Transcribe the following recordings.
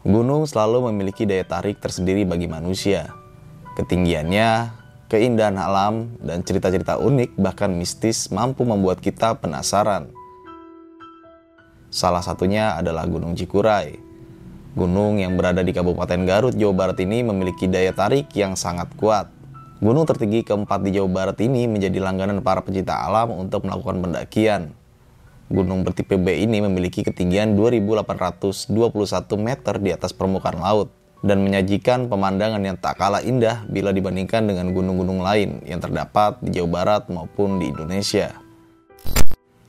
Gunung selalu memiliki daya tarik tersendiri bagi manusia. Ketinggiannya, keindahan alam, dan cerita-cerita unik bahkan mistis mampu membuat kita penasaran. Salah satunya adalah Gunung Cikuray. Gunung yang berada di Kabupaten Garut, Jawa Barat ini memiliki daya tarik yang sangat kuat. Gunung tertinggi keempat di Jawa Barat ini menjadi langganan para pecinta alam untuk melakukan pendakian. Gunung bertipe B ini memiliki ketinggian 2821 meter di atas permukaan laut dan menyajikan pemandangan yang tak kalah indah bila dibandingkan dengan gunung-gunung lain yang terdapat di Jawa Barat maupun di Indonesia.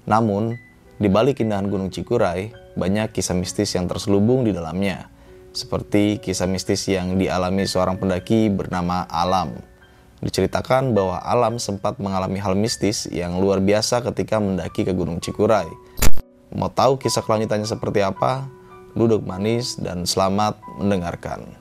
Namun, di balik keindahan Gunung Cikuray, banyak kisah mistis yang terselubung di dalamnya, seperti kisah mistis yang dialami seorang pendaki bernama Alam. Diceritakan bahwa Alam sempat mengalami hal mistis yang luar biasa ketika mendaki ke Gunung Cikuray. Mau tahu kisah kelanjutannya seperti apa? Duduk manis dan selamat mendengarkan.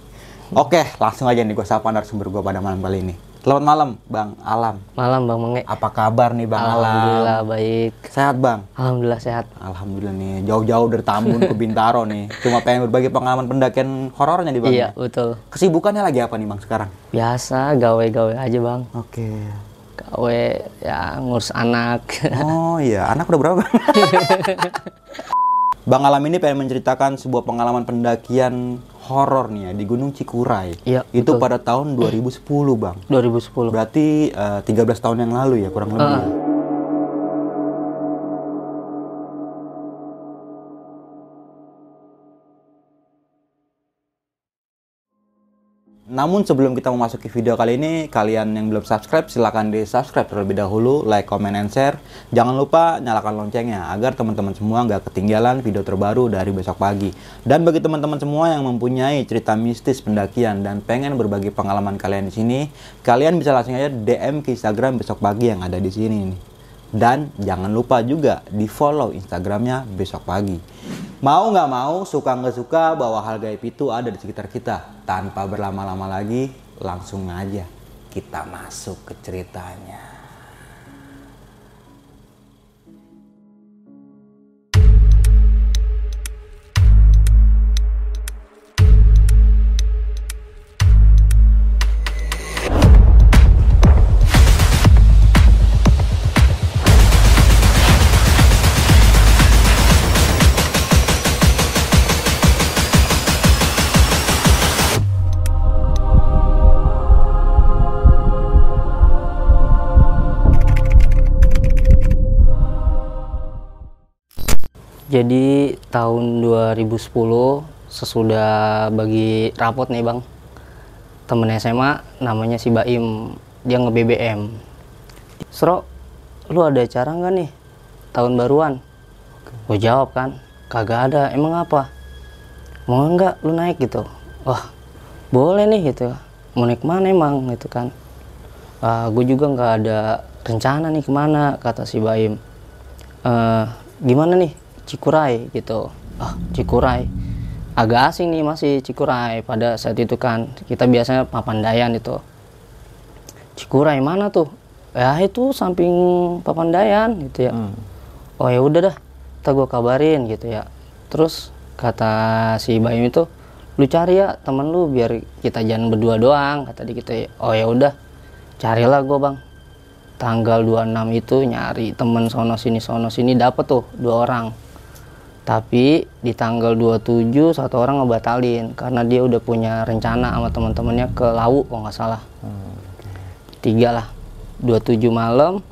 Oke, langsung aja nih gue sapa narasumber gue pada malam kali ini. Selamat malam, Bang Alam. Malam Bang Mange. Apa kabar nih Bang Alhamdulillah Alam? baik. Sehat Bang? Alhamdulillah sehat. Alhamdulillah nih, jauh-jauh dari Tambun ke Bintaro nih. Cuma pengen berbagi pengalaman pendakian horornya nih Bang. Iya, ya? betul. Kesibukannya lagi apa nih Bang sekarang? Biasa gawe-gawe aja Bang. Oke. Gawe ya ngurus anak. Oh iya, anak udah berapa? Bang Alam ini pengen menceritakan sebuah pengalaman pendakian horor nih ya di Gunung Cikuray. Iya, Itu betul. pada tahun 2010 Bang. 2010. Berarti eh, 13 tahun yang lalu ya kurang lebih. Ah. Namun sebelum kita memasuki video kali ini, kalian yang belum subscribe silahkan di subscribe terlebih dahulu, like, comment, and share. Jangan lupa nyalakan loncengnya agar teman-teman semua nggak ketinggalan video terbaru dari besok pagi. Dan bagi teman-teman semua yang mempunyai cerita mistis pendakian dan pengen berbagi pengalaman kalian di sini, kalian bisa langsung aja DM ke Instagram besok pagi yang ada di sini nih. Dan jangan lupa juga di follow Instagramnya besok pagi. Mau nggak mau, suka nggak suka bahwa hal gaib itu ada di sekitar kita. Tanpa berlama-lama lagi, langsung aja kita masuk ke ceritanya. Jadi tahun 2010 sesudah bagi rapot nih Bang. Temen SMA namanya si Baim. Dia nge-BBM. Sro, lu ada acara nggak nih? Tahun baruan. Gue jawab kan, kagak ada. Emang apa? Mau nggak lu naik gitu? Wah, boleh nih gitu. Mau naik mana emang gitu kan? gue juga nggak ada rencana nih ke mana kata si Baim. "Eh, gimana nih Cikuray gitu. Ah, Cikuray. Agak asing nih masih Cikuray pada saat itu kan. Kita biasanya Papandayan itu. Cikuray mana tuh? Ya itu samping Papandayan gitu ya. Oh ya udah dah, kita gue kabarin gitu ya. Terus kata si Baim itu, lu cari ya temen lu biar kita jangan berdua doang kata dia gitu ya. Oh ya udah, carilah gue bang. Tanggal 26 itu nyari temen sono sini sono sini dapet tuh dua orang. Tapi di tanggal 27 satu orang ngebatalin karena dia udah punya rencana sama teman-temannya ke Lawu kalau nggak salah. Tiga lah. 27 malam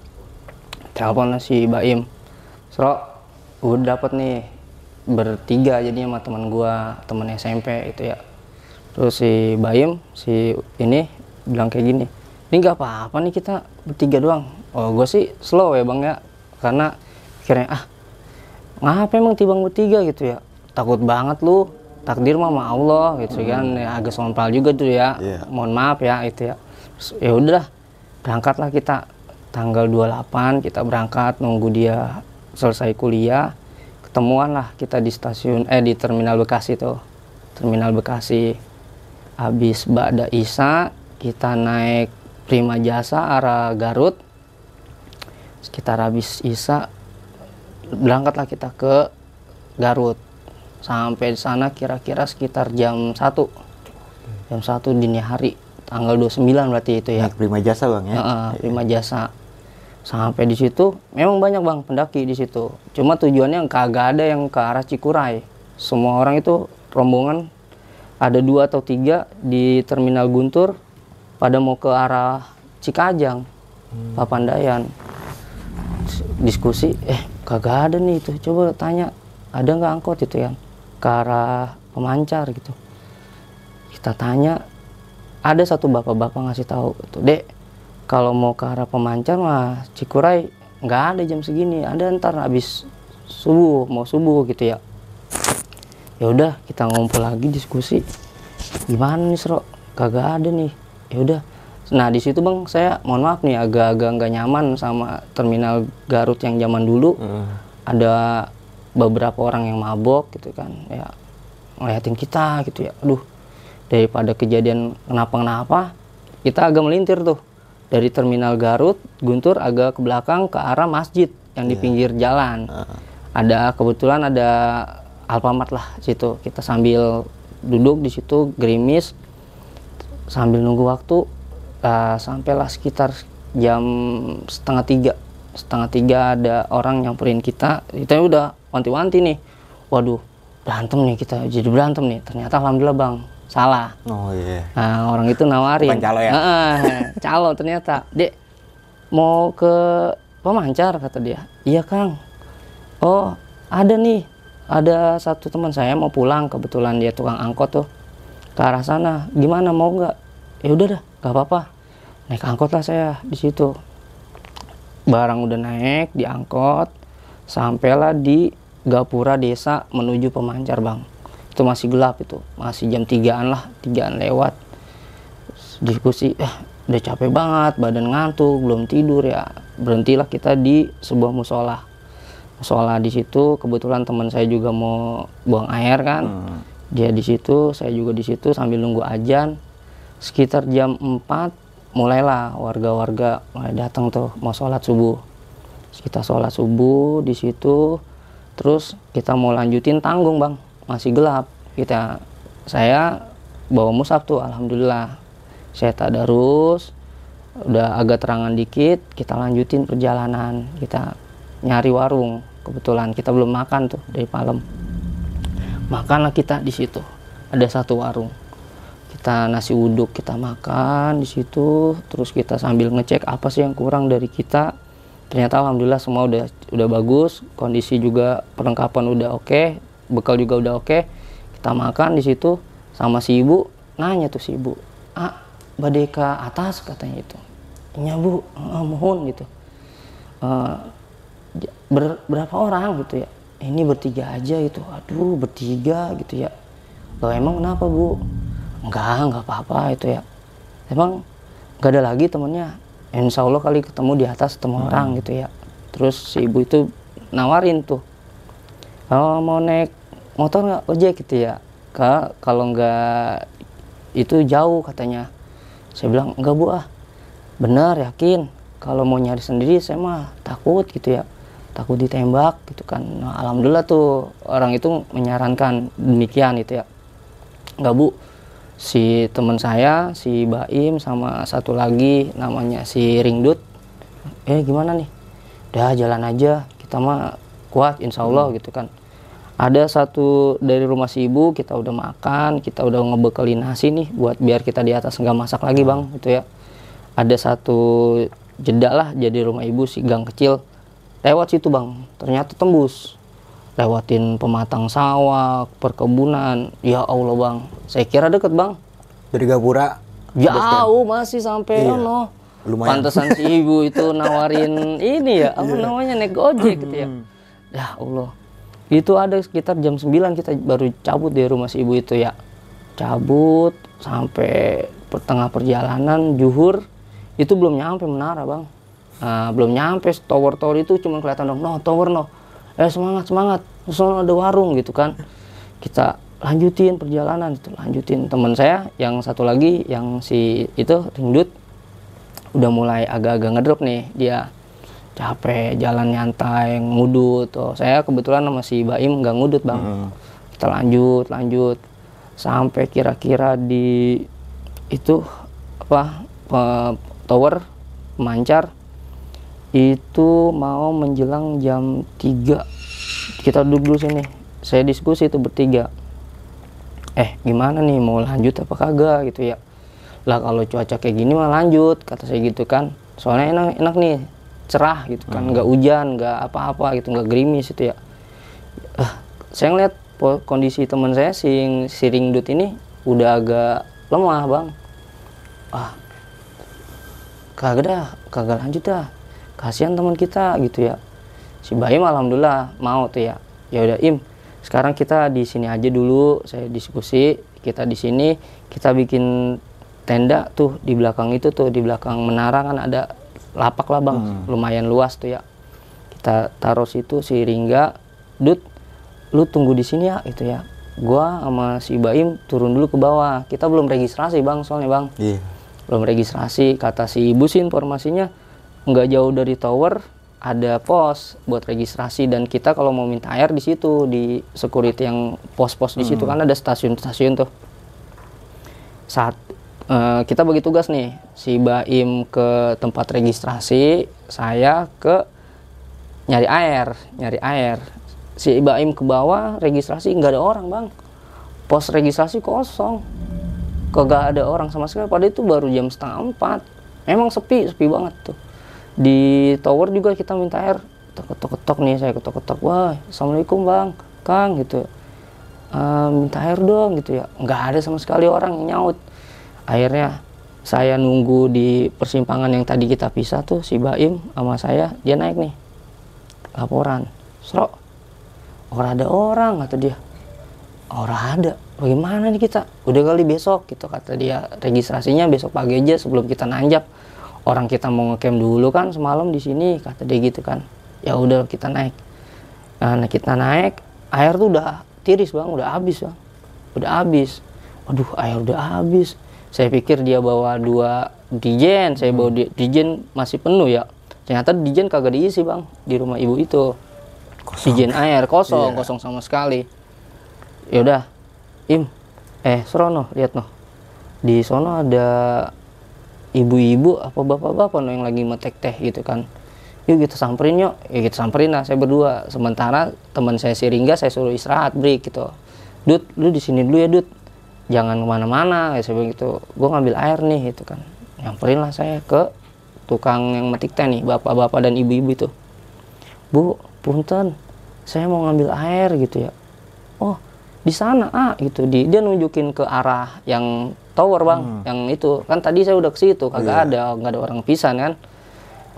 telepon si Baim Sro udah dapat nih bertiga jadinya sama teman gua teman SMP itu ya terus si Baim si ini bilang kayak gini ini nggak apa-apa nih kita bertiga doang oh gue sih slow ya bang ya karena akhirnya ah ngapa emang tibang bertiga gitu ya? Takut banget lu. Takdir mah sama Allah gitu kan. Ya, agak sompral juga tuh ya. Iya. mohon maaf ya itu ya. Ya udah berangkatlah kita. Tanggal 28 kita berangkat nunggu dia selesai kuliah. Ketemuan lah kita di stasiun eh di terminal Bekasi tuh. Terminal Bekasi. Habis Ba'da Isa kita naik Prima Jasa arah Garut. Sekitar habis Isa berangkatlah kita ke Garut. Sampai di sana kira-kira sekitar jam 1 jam 1 dini hari tanggal 29 berarti itu ya. Naik prima jasa bang ya. Heeh, Prima Jasa. Sampai di situ memang banyak bang pendaki di situ. Cuma tujuannya kagak ada yang ke arah Cikuray. Semua orang itu rombongan ada dua atau tiga di terminal Guntur pada mau ke arah Cikajang Papandayan. Diskusi eh kagak ada nih itu. Coba tanya ada nggak angkot itu yang ke arah pemancar gitu? Kita tanya ada satu bapak-bapak ngasih tahu gitu dek kalau mau ke arah pemancar mah Cikuray nggak ada jam segini ada ntar habis subuh mau subuh gitu ya. Ya udah kita ngumpul lagi diskusi. Gimana nih Sro? Kagak ada nih. Ya udah nah di situ bang saya mohon maaf nih agak-agak nggak nyaman sama terminal Garut yang zaman dulu. Ada beberapa orang yang mabok gitu kan. Ya ngeliatin kita gitu ya. Aduh daripada kejadian kenapa-kenapa kita agak melintir tuh. Dari terminal Garut Guntur agak ke belakang ke arah masjid yang di pinggir jalan. Ada kebetulan ada Alfamart lah situ. Kita sambil duduk di situ gerimis sambil nunggu waktu uh, sampailah sekitar jam setengah tiga setengah tiga ada orang nyamperin kita kita udah wanti-wanti nih waduh berantem nih kita jadi berantem nih ternyata alhamdulillah bang salah Oh iya. Nah, orang itu nawarin. Bukan calo ya? Heeh, calo ternyata. Dek, mau ke pemancar kata dia. Iya, Kang. Oh, ada nih. Ada satu teman saya mau pulang kebetulan dia tukang angkot tuh ke arah sana. Gimana mau nggak? Ya udah dah, nggak apa-apa. Naik angkot lah saya di situ. Barang udah naik di angkot, sampailah di Gapura desa menuju pemancar, Bang. Itu masih gelap itu. Masih jam tigaan lah tigaan lewat. Diskusi eh udah capek banget badan ngantuk belum tidur ya. Berhentilah kita di sebuah musola. Musola di situ kebetulan teman saya juga mau buang air kan. Dia di situ saya juga di situ sambil nunggu ajan sekitar jam 4 mulailah warga-warga mulai datang tuh mau sholat subuh. Kita sholat subuh di situ terus kita mau lanjutin tanggung bang. Masih gelap. Kita saya bawa musab tuh alhamdulillah. Saya tadarus udah agak terangan dikit kita lanjutin perjalanan. Kita nyari warung. Kebetulan kita belum makan tuh dari malam. Makanlah kita di situ. Ada satu warung kita nasi uduk kita makan di situ terus kita sambil ngecek apa sih yang kurang dari kita. Ternyata alhamdulillah semua udah udah bagus kondisi juga perlengkapan udah oke bekal juga udah oke. Kita makan di situ sama si ibu nanya tuh si ibu ah badai ke atas katanya itu iya bu mohon gitu. J- ber- berapa orang? gitu ya. Ini bertiga aja itu aduh bertiga gitu ya. Loh emang kenapa bu enggak enggak apa-apa itu ya. Emang nggak ada lagi temennya. Insya Allah kali ketemu di atas ketemu orang gitu ya. Terus si ibu itu nawarin tuh kalau mau naik motor nggak ojek? Gitu ya. Kak kalau nggak itu jauh katanya. Saya bilang enggak bu ah. Benar yakin. Kalau mau nyari sendiri saya mah takut gitu ya. Takut ditembak gitu kan. Nah, alhamdulillah tuh orang itu menyarankan demikian itu ya. Enggak bu si teman saya si Baim sama satu lagi namanya si Ringdut. Eh gimana nih? Udah jalan aja. Kita mah kuat insya Allah gitu kan. Ada satu dari rumah si ibu kita udah makan kita udah ngebekelin nasi nih buat biar kita di atas nggak masak lagi bang gitu ya. Ada satu jeda lah jadi rumah ibu si gang kecil. Lewat situ bang. Ternyata tembus lewatin pematang sawah perkebunan. Ya Allah bang. Saya kira deket bang. Dari Gapura? Jauh masih sampai Iya. ono. Lumayan. pantesan si ibu itu nawarin ini ya apa namanya naik ojek gitu ya. Ya Allah. Itu ada sekitar jam 9 kita baru cabut dari rumah si ibu itu ya. Cabut sampai pertengah perjalanan juhur. Itu belum nyampe menara bang. Nah, belum nyampe tower-tower itu cuma kelihatan dong. No tower no eh semangat semangat. Soalnya ada warung gitu kan. Kita lanjutin perjalanan itu lanjutin teman saya yang satu lagi yang si itu ringdut. Udah mulai agak-agak ngedrop nih. Dia capek jalan nyantai ngudut. Tuh saya kebetulan sama si Baim nggak ngudut bang. Kita lanjut lanjut. Sampai kira-kira di itu apa tower pemancar itu mau menjelang jam 3 kita duduk dulu sini. Saya diskusi itu bertiga. Eh gimana nih? Mau lanjut apa kagak? Gitu ya. Lah kalau cuaca kayak gini mah lanjut kata saya gitu kan. Soalnya enak enak nih. Cerah gitu kan. Nggak hujan nggak apa-apa gitu. Nggak gerimis itu ya. Ah, saya ngeliat kondisi teman saya si si ringdut ini udah agak lemah bang. Ah kagak dah. Kagak lanjut dah kasihan teman kita gitu ya. Si Baim alhamdulillah mau tuh ya. Ya udah Im sekarang kita di sini aja dulu saya diskusi kita di sini kita bikin tenda tuh di belakang itu tuh di belakang menara kan ada lapak lah bang. Lumayan luas tuh ya. Kita taruh situ si Ringga Dut lu tunggu di sini ya gitu ya. Gua sama si Baim turun dulu ke bawah. Kita belum registrasi bang soalnya bang. Iya. belum registrasi kata si ibu sih informasinya nggak jauh dari tower ada pos buat registrasi. Dan kita kalau mau minta air di situ di security yang pos-pos di situ kan ada stasiun-stasiun tuh. Saat eh, kita bagi tugas nih si Baim ke tempat registrasi saya ke nyari air nyari air. Si Baim ke bawah registrasi nggak ada orang bang. Pos registrasi kosong. Kagak ada orang sama sekali. Pada itu baru jam setengah empat. Emang sepi sepi banget tuh di tower juga kita minta air. Ketok ketok nih saya ketok ketok wah assalamualaikum bang. Kang gitu "Eh, minta air dong gitu ya. Nggak ada sama sekali orang yang nyaut. Akhirnya saya nunggu di persimpangan yang tadi kita pisah tuh si Baim sama saya dia naik nih. Laporan. Sro orang ada orang kata dia. Orang ada. Bagaimana nih kita? Udah kali besok gitu kata dia. Registrasinya besok pagi aja sebelum kita nanjak orang kita mau ngecamp dulu kan semalam di sini kata dia gitu kan. Ya udah kita naik. Nah nah, kita naik air tuh udah tiris bang. Udah habis bang. Udah habis. Waduh air udah habis. Saya pikir dia bawa dua dijen. Saya bawa di- dijen masih penuh ya. Ternyata dijen kagak diisi bang di rumah ibu itu. Dijen air kosong. Kosong sama sekali. Yaudah im. Eh Serono lihat noh. Di sono ada ibu-ibu apa bapak-bapak yang lagi metek teh gitu kan. Yuk kita samperin yuk. Ya kita samperin lah saya berdua. Sementara teman saya si Ringga saya suruh istirahat break gitu. Dut lu di sini dulu ya Dut. Jangan ke mana-mana ya saya bilang gitu. Gue ngambil air nih gitu kan. Nyamperin lah saya ke tukang yang metik teh nih bapak-bapak dan ibu-ibu itu. Bu, punten, saya mau ngambil air gitu ya. Oh, di sana ah gitu. Di, dia nunjukin ke arah yang tower bang, yang itu. Kan tadi saya udah ke situ, kagak ada, nggak ada orang pisan kan.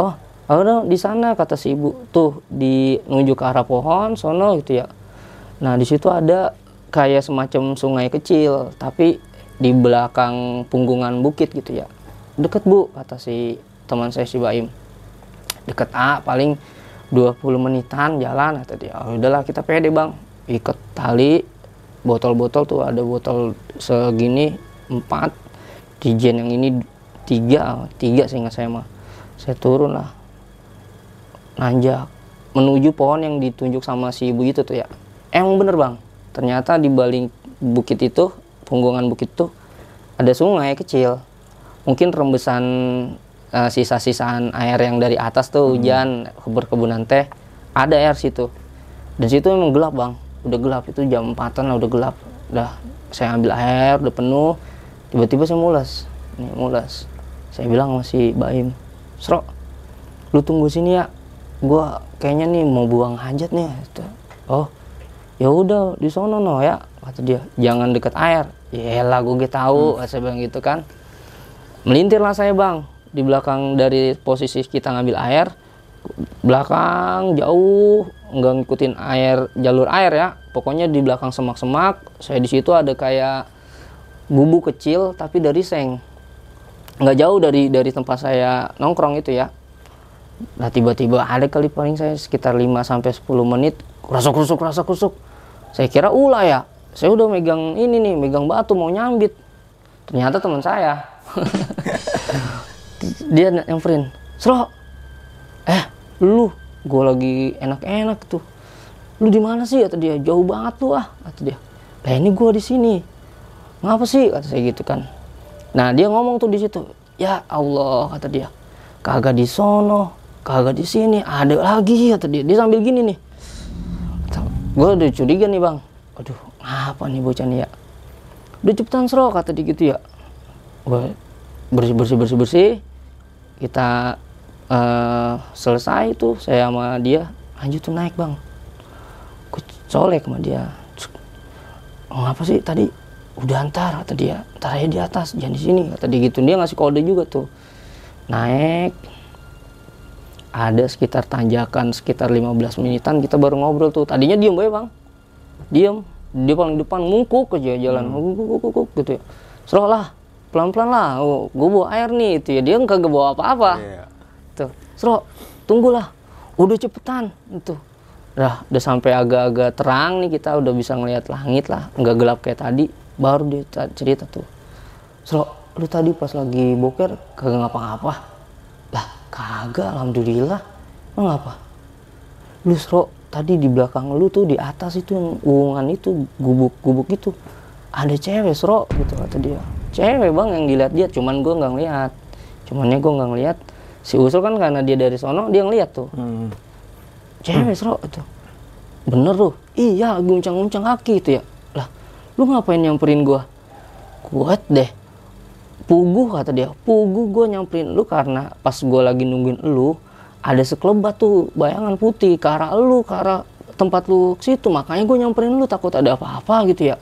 Oh, ada di sana kata si ibu. Tuh di nunjuk ke arah pohon, sono gitu ya. Nah di situ ada kayak semacam sungai kecil, tapi di belakang punggungan bukit gitu ya. Deket bu, kata si teman saya si Baim. Deket A paling 20 menitan jalan kata dia. Oh, udahlah kita pede bang. Ikat tali botol-botol tuh ada botol segini empat. Dijen yang ini tiga tiga sehingga saya mah. Saya turun lah. Nanjak. Menuju pohon yang ditunjuk sama si ibu itu tuh ya. Emang bener bang? Ternyata di balik bukit itu punggungan bukit tuh ada sungai kecil. Mungkin rembesan eh, sisa-sisaan air yang dari atas tuh hujan berkebunan teh ada air situ. Dan situ emang gelap bang. Udah gelap. Itu jam empatan lah udah gelap. Udah saya ambil air udah penuh tiba-tiba saya mulas. Nih mulas. Saya bilang sama si Baim Sro lu tunggu sini ya. Gua kayaknya nih mau buang hajat nih. Oh ya udah di sono no ya kata dia. Jangan deket air. Ya lah gue tahu saya bilang gitu kan. Melintirlah saya bang. Di belakang dari posisi kita ngambil air belakang jauh nggak ngikutin air jalur air ya. Pokoknya di belakang semak-semak. Saya di situ ada kayak gubuk kecil tapi dari seng. Nggak jauh dari dari tempat saya nongkrong itu ya. Nah tiba-tiba ada kali paling saya sekitar 5 sampai 10 menit rasa kusuk rasa kusuk saya kira ulah ya saya udah megang ini nih megang batu mau nyambit. Ternyata teman saya. Dia nyamperin Sro eh lu gue lagi enak-enak tuh. Lu di mana sih? Kata dia jauh banget tuh ah. Kata dia lah ini gue di sini ngapa sih? kata saya gitu kan. Nah dia ngomong tuh di situ ya Allah kata dia. Kagak di sono kagak di sini ada lagi kata dia. Dia sambil gini nih. Gue udah curiga nih bang. Aduh ngapa nih bocah nih ya? Udah cepetan sro kata dia gitu ya. Gue bersih bersih bersih bersih. Kita eh, selesai tuh saya sama dia. Lanjut tuh naik bang. Gue colek sama dia. Oh, ngapa sih tadi udah antar kata dia. Ntar aja di atas jangan di sini kata dia gitu. Dia ngasih kode juga tuh. Naik. Ada sekitar tanjakan sekitar 15 menitan kita baru ngobrol tuh. Tadinya diem bae bang. Diem. Dia paling depan mungkuk aja jalan. Mungkuk mungkuk gitu ya. Seroh lah pelan pelan lah. Oh, gue bawa air nih itu ya. Dia nggak bawa apa apa Iya. tuh. Seroh tunggulah. Udah cepetan itu. Dah, udah sampai agak-agak terang nih kita udah bisa ngelihat langit lah, nggak gelap kayak tadi. Baru dia ta- cerita tuh, Sro, lu tadi pas lagi boker kagak ngapa-ngapa? Lah, kagak, alhamdulillah. Lu ngapa? Lu Sro, tadi di belakang lu tuh di atas itu yang uungan itu gubuk-gubuk itu ada cewek Sro gitu kata dia. Cewek bang yang dilihat dia, cuman gua nggak ngeliat. Cumannya gua nggak ngeliat. Si Usul kan karena dia dari sono dia ngeliat tuh Hmm. cewek Sro itu bener tuh iya guncang-guncang kaki itu ya lu ngapain nyamperin gua? Kuat deh. Puguh kata dia. Puguh gua nyamperin lu karena pas gua lagi nungguin lu ada sekelebat tuh. Bayangan putih ke arah lu ke arah tempat lu situ. Makanya gua nyamperin lu takut ada apa-apa gitu ya.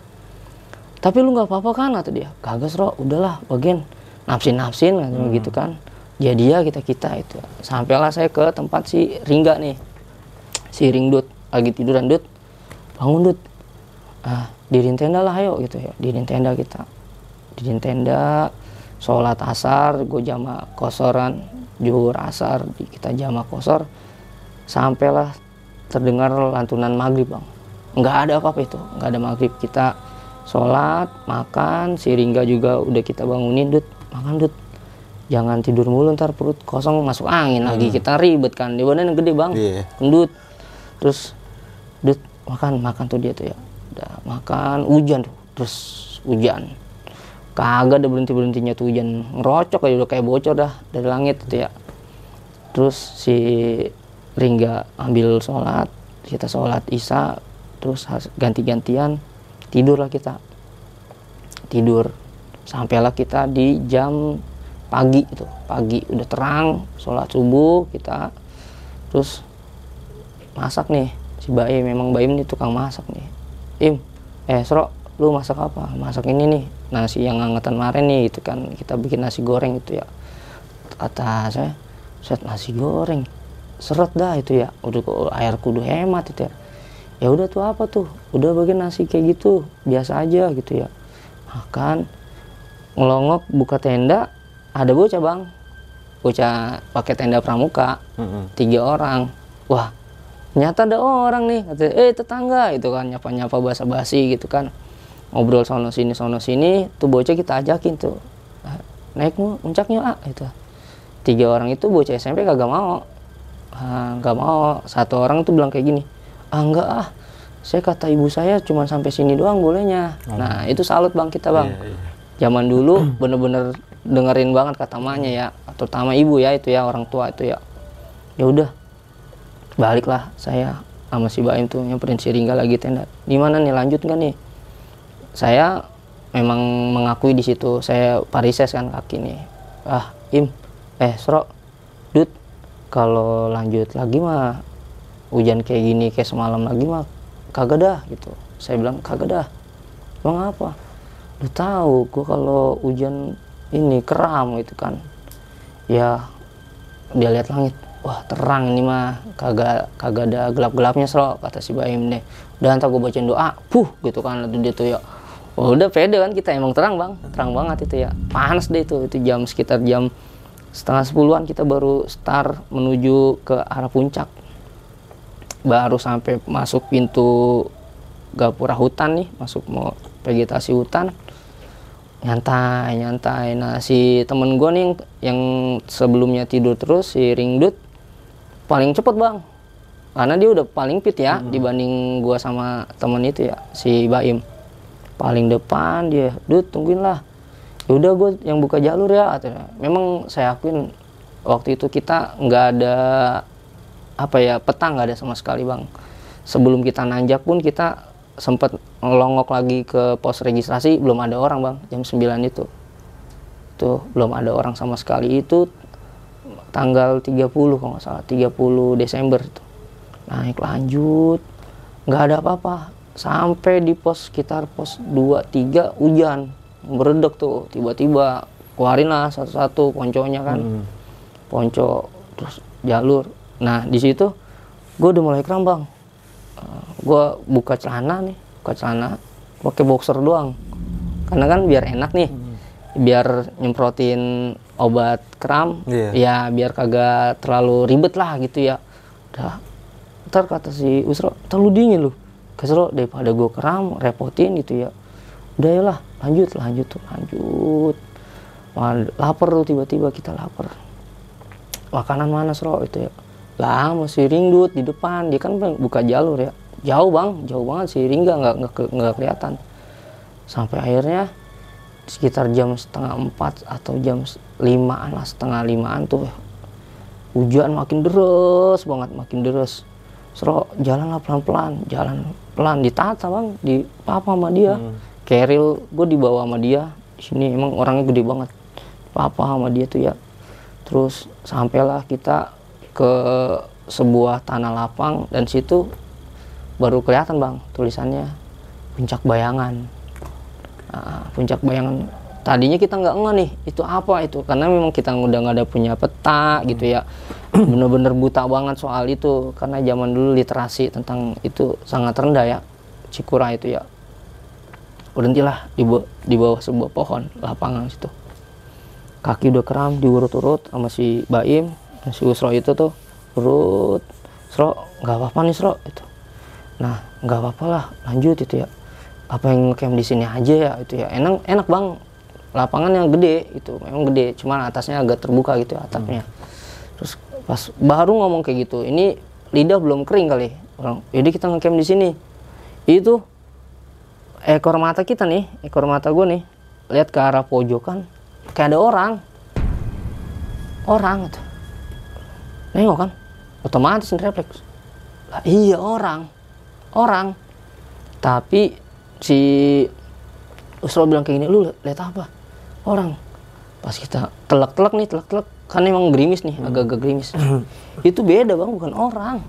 Tapi lu nggak apa-apa kan kata dia. Kagak Sro udahlah bagian nafsin-nafsin katanya gitu kan. Jadi ya kita kita itu. Sampailah saya ke tempat si Ringga nih. Si Ringdut. Lagi tiduran Dut. Bangun Dut. Ah dirin tenda lah ayo gitu ya. Dirin tenda kita. Dirin tenda sholat asar gue jama kosoran juhur asar kita jama kosor. Sampailah terdengar lantunan maghrib bang. Nggak ada apa-apa itu nggak ada maghrib. Kita sholat makan si Ringga juga udah kita bangunin Dut makan Dut. Jangan tidur mulu ntar perut kosong masuk angin lagi. Kita ribet kan di badan yang gede bang. Iya. gendut terus dut makan makan tuh dia tuh ya udah makan hujan tuh terus hujan. Kagak ada berhenti berhentinya tuh hujan. Ngerocok aja udah kayak bocor dah dari langit tuh ya. Terus si Ringga ambil sholat kita sholat isya terus ganti-gantian tidurlah kita. Tidur. Sampailah kita di jam pagi itu pagi udah terang sholat subuh kita. Terus masak nih si Baim memang Baim nih tukang masak nih Im eh Sro lu masak apa? Masak ini nih nasi yang angetan kemarin nih itu kan. Kita bikin nasi goreng itu ya. Kata saya set nasi goreng. Seret dah itu ya. Udah kok air kudu hemat itu ya. Ya udah tuh apa tuh? Udah bagian nasi kayak gitu biasa aja gitu ya. Makan ngelongok buka tenda ada bocah bang. Bocah pakai tenda pramuka. Mm-mm. tiga orang. Wah ternyata ada orang nih kata eh tetangga itu kan nyapa nyapa basa basi gitu kan. Ngobrol sono sini sono sini tuh bocah kita ajakin tuh. "Ah, naik puncaknya ah itu tiga orang itu bocah SMP kagak mau. Ah, nggak mau. Satu orang tuh bilang kayak gini ah enggak ah. Saya kata ibu saya cuma sampai sini doang bolehnya. Nah itu salut bang kita bang. Iya, iya. zaman dulu bener-bener dengerin banget kata mamanya ya terutama ibu ya itu ya orang tua itu ya. Ya udah baliklah saya sama si Baim tuh nyamperin si Ringga lagi tenda. Di mana nih? Lanjut nggak nih? Saya memang mengakui di situ. Saya parises kan kaki nih. Ah Im. Eh Sro. Dut. Kalau lanjut lagi mah hujan kayak gini kayak semalam lagi mah kagak dah gitu. Saya bilang kagak dah. Emang apa? Lu tahu gua kalau hujan ini keram gitu kan. Ya dia lihat langit wah terang ini mah. Kagak kagak ada gelap gelapnya sro kata si Baim deh. Udah ntar gue bacain doa. Puh gitu kan lalu dia tuh ya. Wah, udah pede kan kita. Emang terang bang. Terang banget itu ya. Panas deh itu. Itu jam sekitar jam setengah sepuluhan kita baru start menuju ke arah puncak. Baru sampai masuk pintu gapura hutan nih masuk mau vegetasi hutan. Nyantai nyantai. Nah si temen gue nih yang sebelumnya tidur terus si ringdut paling cepet bang. Karena dia udah paling fit ya dibanding gua sama temen itu ya si Baim. Paling depan dia dud tungguin lah. Ya udah gue yang buka jalur ya katanya. memang saya akuin waktu itu kita nggak ada apa ya peta nggak ada sama sekali bang. Sebelum kita nanjak pun kita sempat ngelongok lagi ke pos registrasi belum ada orang bang jam 9 itu. Tuh belum ada orang sama sekali. Itu tanggal 30 kalau nggak salah 30 Desember itu. Naik lanjut nggak ada apa-apa. Sampai di pos sekitar pos 2 3 hujan. Meredek tuh tiba-tiba keluarin lah satu-satu ponconya kan. Ponco terus jalur. Nah di situ gue udah mulai kram bang gue buka celana nih buka celana pakai boxer doang. Karena kan biar enak nih biar nyemprotin obat kram Iya. ya biar kagak terlalu ribet lah gitu ya. Udah ntar kata si Usro terlalu dingin lu. Kesro daripada gue kram repotin gitu ya. Udah ya lah lanjut lanjut tuh lanjut. Wah, lapar tuh tiba-tiba kita lapar. Makanan mana Sro itu ya. Lah masih ringdut di depan. Dia kan buka jalur ya. Jauh bang. Jauh banget si Ringga nggak nggak nggak kelihatan. Sampai akhirnya sekitar jam setengah empat atau jam limaan lah setengah limaan tuh hujan makin deras banget makin deras. Sro jalanlah pelan-pelan jalan pelan. Ditata bang di papa sama dia. Keril gue dibawa sama dia. Di sini emang orangnya gede banget. Papa sama dia tuh ya. Terus sampailah kita ke sebuah tanah lapang dan situ baru kelihatan bang tulisannya puncak bayangan. Nah, puncak bayangan tadinya kita nggak ngeh nih itu apa itu? Karena memang kita udah nggak ada punya peta gitu ya. Bener-bener buta banget soal itu. Karena zaman dulu literasi tentang itu sangat rendah ya Cikura itu ya. Berhentilah di, di bawah sebuah pohon lapangan situ. Kaki udah kram diurut-urut sama si Baim si Usro itu tuh. Urut. Sro nggak apa-apa nih Sro itu. Nah nggak apa-apa lah lanjut itu ya. Apa yang camp di sini aja ya itu ya. Enak enak bang lapangan yang gede itu memang gede cuman atasnya agak terbuka gitu ya atapnya. Terus pas baru ngomong kayak gitu ini lidah belum kering kali. Orang jadi kita ngecamp di sini. Itu ekor mata kita nih ekor mata gue nih lihat ke arah pojokan kayak ada orang. Orang gitu nengok kan? Otomatis refleks. Lah iya orang. Orang. Tapi si Usro bilang kayak gini lu lihat apa orang. Pas kita telak-telak nih telak-telak. Kan emang gerimis nih agak-agak gerimis. Itu beda bang bukan orang.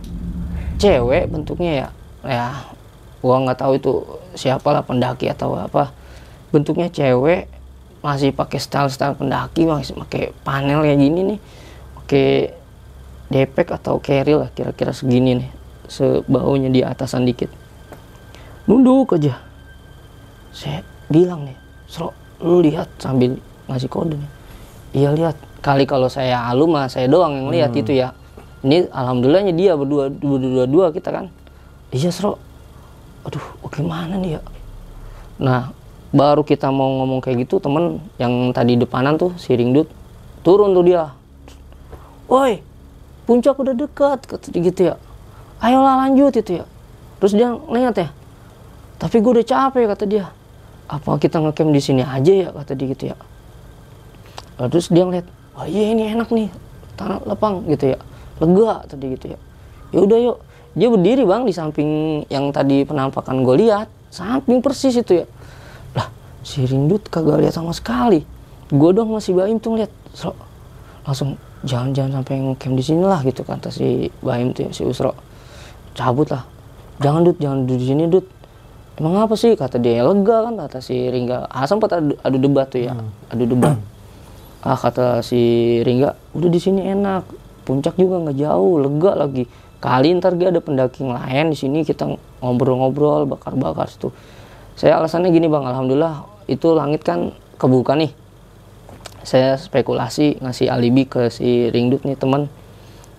Cewek bentuknya ya ya gua nggak tahu itu siapa lah pendaki atau apa. Bentuknya cewek masih pakai style-style pendaki masih pakai panel kayak gini nih. Pakai depek atau carry lah kira-kira segini nih. Sebaunya di atasan dikit. Nunduk aja. Saya bilang nih Sro lu lihat sambil ngasih kode nih. Iya lihat. Kali kalau saya alu mah saya doang yang lihat itu ya. Ini alhamdulillahnya dia berdua dua dua dua kita kan. Iya Sro. Aduh gimana nih ya? Nah baru kita mau ngomong kayak gitu temen yang tadi depanan tuh si Ringdut turun tuh dia. Woi puncak udah dekat gitu ya. Ayolah lanjut itu ya. Terus dia lihat ya. Tapi gue udah capek kata dia apa kita ngecamp di sini aja ya kata dia gitu ya. Terus dia ngeliat wah iya ini enak nih tanah lapang gitu ya. Lega tadi gitu ya. Ya udah yuk. Dia berdiri bang di samping yang tadi penampakan gue lihat samping persis itu ya. Lah si Rindut kagak lihat sama sekali. Gue dong masih baim tuh ngeliat So- langsung jangan jangan sampai ngecamp di sini lah gitu kata si Baim tuh ya, si Usro. Cabut lah. Jangan dud jangan duduk di sini dud emang apa sih? Kata dia lega kan kata si Ringga. Ah sempat adu, adu debat tuh ya. Adu debat. Ah kata si Ringga udah di sini enak. Puncak juga nggak jauh lega lagi. Kali ntar dia ada pendaki lain di sini kita ngobrol-ngobrol bakar-bakar situ. Saya alasannya gini bang. Alhamdulillah itu langit kan kebuka nih. Saya spekulasi ngasih alibi ke si Ringdut nih teman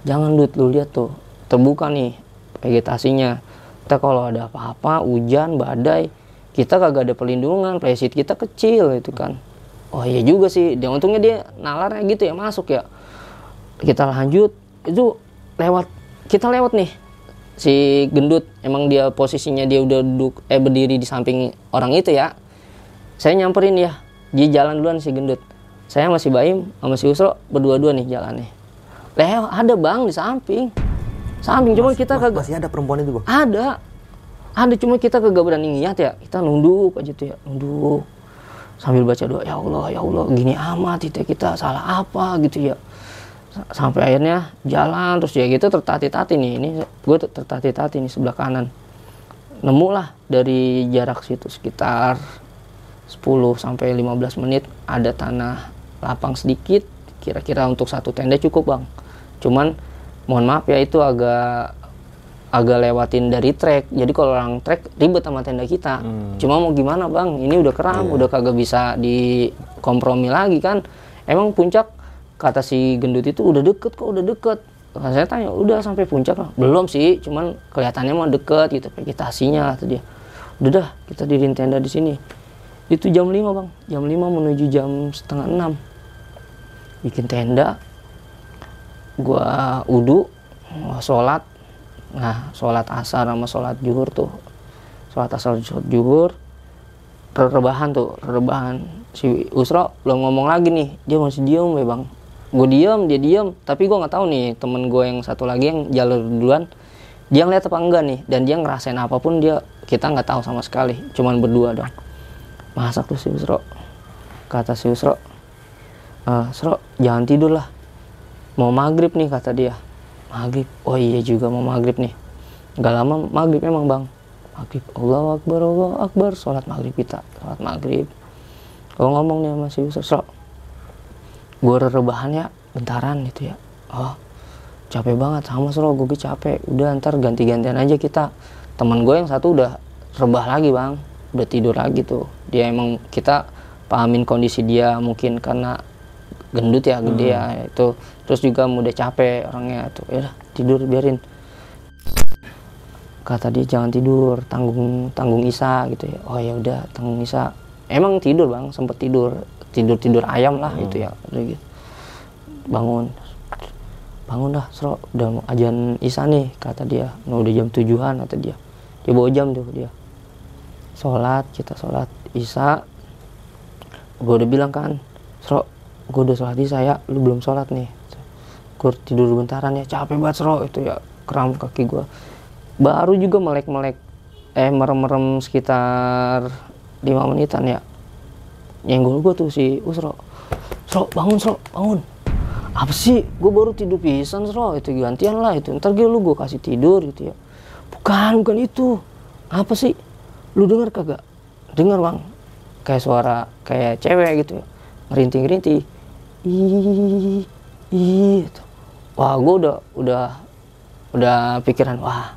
jangan dud lu lihat tuh terbuka nih vegetasinya kita kalau ada apa-apa hujan badai kita kagak ada perlindungan playseat kita kecil itu kan. Oh iya juga sih dia untungnya dia nalarnya gitu ya masuk ya. Kita lanjut itu lewat kita lewat nih si gendut. Emang dia posisinya dia udah duduk eh berdiri di samping orang itu ya. Saya nyamperin ya dia jalan duluan si gendut. Saya masih Baim sama si Usro berdua-dua nih jalannya. Lewat ada bang di samping samping cuma kita Mas- kagak masih ada perempuan itu bang ada. Ada cuma kita kagak berani ngeliat ya. Kita nunduk aja tuh ya nunduk. Sambil baca doa ya Allah ya Allah gini amat itu ya, kita salah apa gitu ya. S- sampai akhirnya jalan terus ya gitu tertati-tati nih. Ini gue tertati-tati nih sebelah kanan. Nemu lah dari jarak situ sekitar 10 sampai 15 menit ada tanah lapang sedikit. Kira-kira untuk satu tenda cukup bang. Cuman mohon maaf ya itu agak agak lewatin dari trek jadi kalau orang trek ribet sama tenda kita. Cuma mau gimana bang? Ini udah keram udah kagak bisa dikompromi lagi kan? Emang puncak kata si gendut itu udah deket kok udah deket. Nah, saya tanya udah sampai puncak lah belum sih cuman kelihatannya mau deket gitu vegetasinya kata dia. Udah dah kita diriin tenda di sini. Itu jam 5 bang. Jam 5 menuju jam setengah 6 bikin tenda gua udu sholat. Nah sholat asar sama sholat juhur tuh sholat asar sholat juhur rebahan tuh rebahan. Si Usro belum ngomong lagi nih dia masih diem ya bang. Gue diem dia diem tapi gue nggak tahu nih temen gue yang satu lagi yang jalur duluan dia ngeliat apa enggak nih? Dan dia ngerasain apa pun dia kita nggak tahu sama sekali cuman berdua dong masak tuh si Usro. Kata si Usro "Eh, Sro jangan tidur lah mau maghrib nih kata dia. Maghrib? Oh iya juga mau maghrib nih. Nggak lama maghrib emang bang. Maghrib. Allah akbar Allah akbar. Sholat maghrib kita. Sholat maghrib. Kalau ngomong nih si Yusuf Sro gue rebahan ya bentaran gitu ya. Oh capek banget. Sama Sro gue capek. Udah ntar ganti-gantian aja kita. Teman gue yang satu udah rebah lagi bang. Udah tidur lagi tuh. Dia emang kita pahamin kondisi dia mungkin karena gendut ya gede ya itu. Terus juga udah capek orangnya tuh. Ya tidur biarin. Kata dia jangan tidur tanggung tanggung Isa gitu ya. Oh ya udah tanggung Isa. Emang tidur bang sempet tidur. Tidur tidur ayam lah gitu ya. Udah gitu. Bangun. Bangun dah Sro. Udah mau ajan Isa nih kata dia. Nah, udah jam tujuan kata dia. Dia bawa jam tuh dia. Sholat kita sholat Isa. Gue udah bilang kan Sro gue udah sholat Isa ya. Lu belum sholat nih. Gue tidur bentaran ya. Capek banget Sro. Itu ya kram kaki gue baru juga melek-melek eh merem-merem sekitar lima menitan ya. Nyenggol gue tuh si Usro Sro. Bangun Sro. Bangun. Apa sih? Gue baru tidur pisan Sro. Itu gantian lah itu. Ntar gue lu gue kasih tidur gitu ya. Bukan bukan itu. Apa sih? Lu dengar kagak? Dengar bang. Kayak suara kayak cewek gitu ya ngerinting ih ih wah gue udah udah udah pikiran wah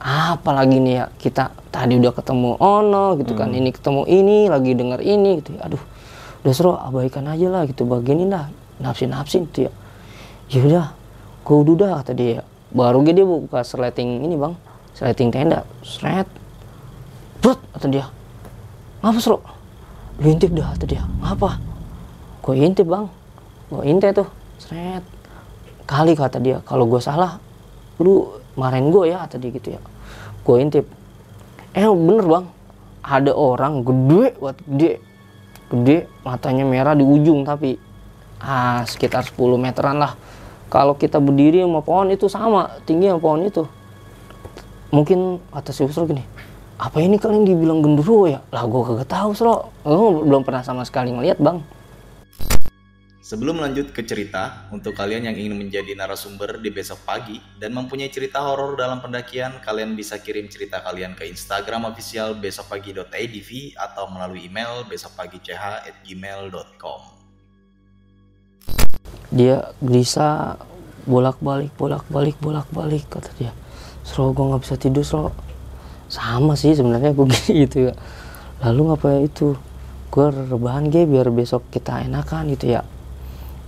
apa lagi nih ya kita tadi udah ketemu ono gitu kan. Ini ketemu ini lagi denger ini gitu ya. Aduh udah seru abaikan aja lah gitu. Bagian ini dah napsin napsin gitu ya. Ya udah gue udah dah kata dia. Baru dia buka sleting ini bang. Sleting tenda. Seret Brut, kata dia. Ngapa seru? Lu intip dah kata dia. Ngapa gue intip bang? Gue intip tuh? Seret. Kali kata dia kalau gue salah lu marahin gue ya kata dia gitu ya. Gue intip. Eh bener bang. Ada orang gede buat gede. Gede matanya merah di ujung tapi ah sekitar 10 meteran lah. Kalau kita berdiri sama pohon itu sama tinggi sama pohon itu. Mungkin kata si Usro gini apa ini kalian dibilang gendruwo ya? Lah gue kagak tahu Sro gue belum pernah sama sekali ngeliat bang Sebelum lanjut ke cerita, untuk kalian yang ingin menjadi narasumber di besok pagi dan mempunyai cerita horor dalam pendakian, kalian bisa kirim cerita kalian ke Instagram official besokpagi.adv atau melalui email besokpagi.ch@gmail.com. dia gelisah bolak balik bolak balik bolak balik kata dia. Sro gue nggak bisa tidur Sro. Sama sih sebenarnya gue gitu ya. Lalu ngapain itu? Gue rebahan gue biar besok kita enakan gitu ya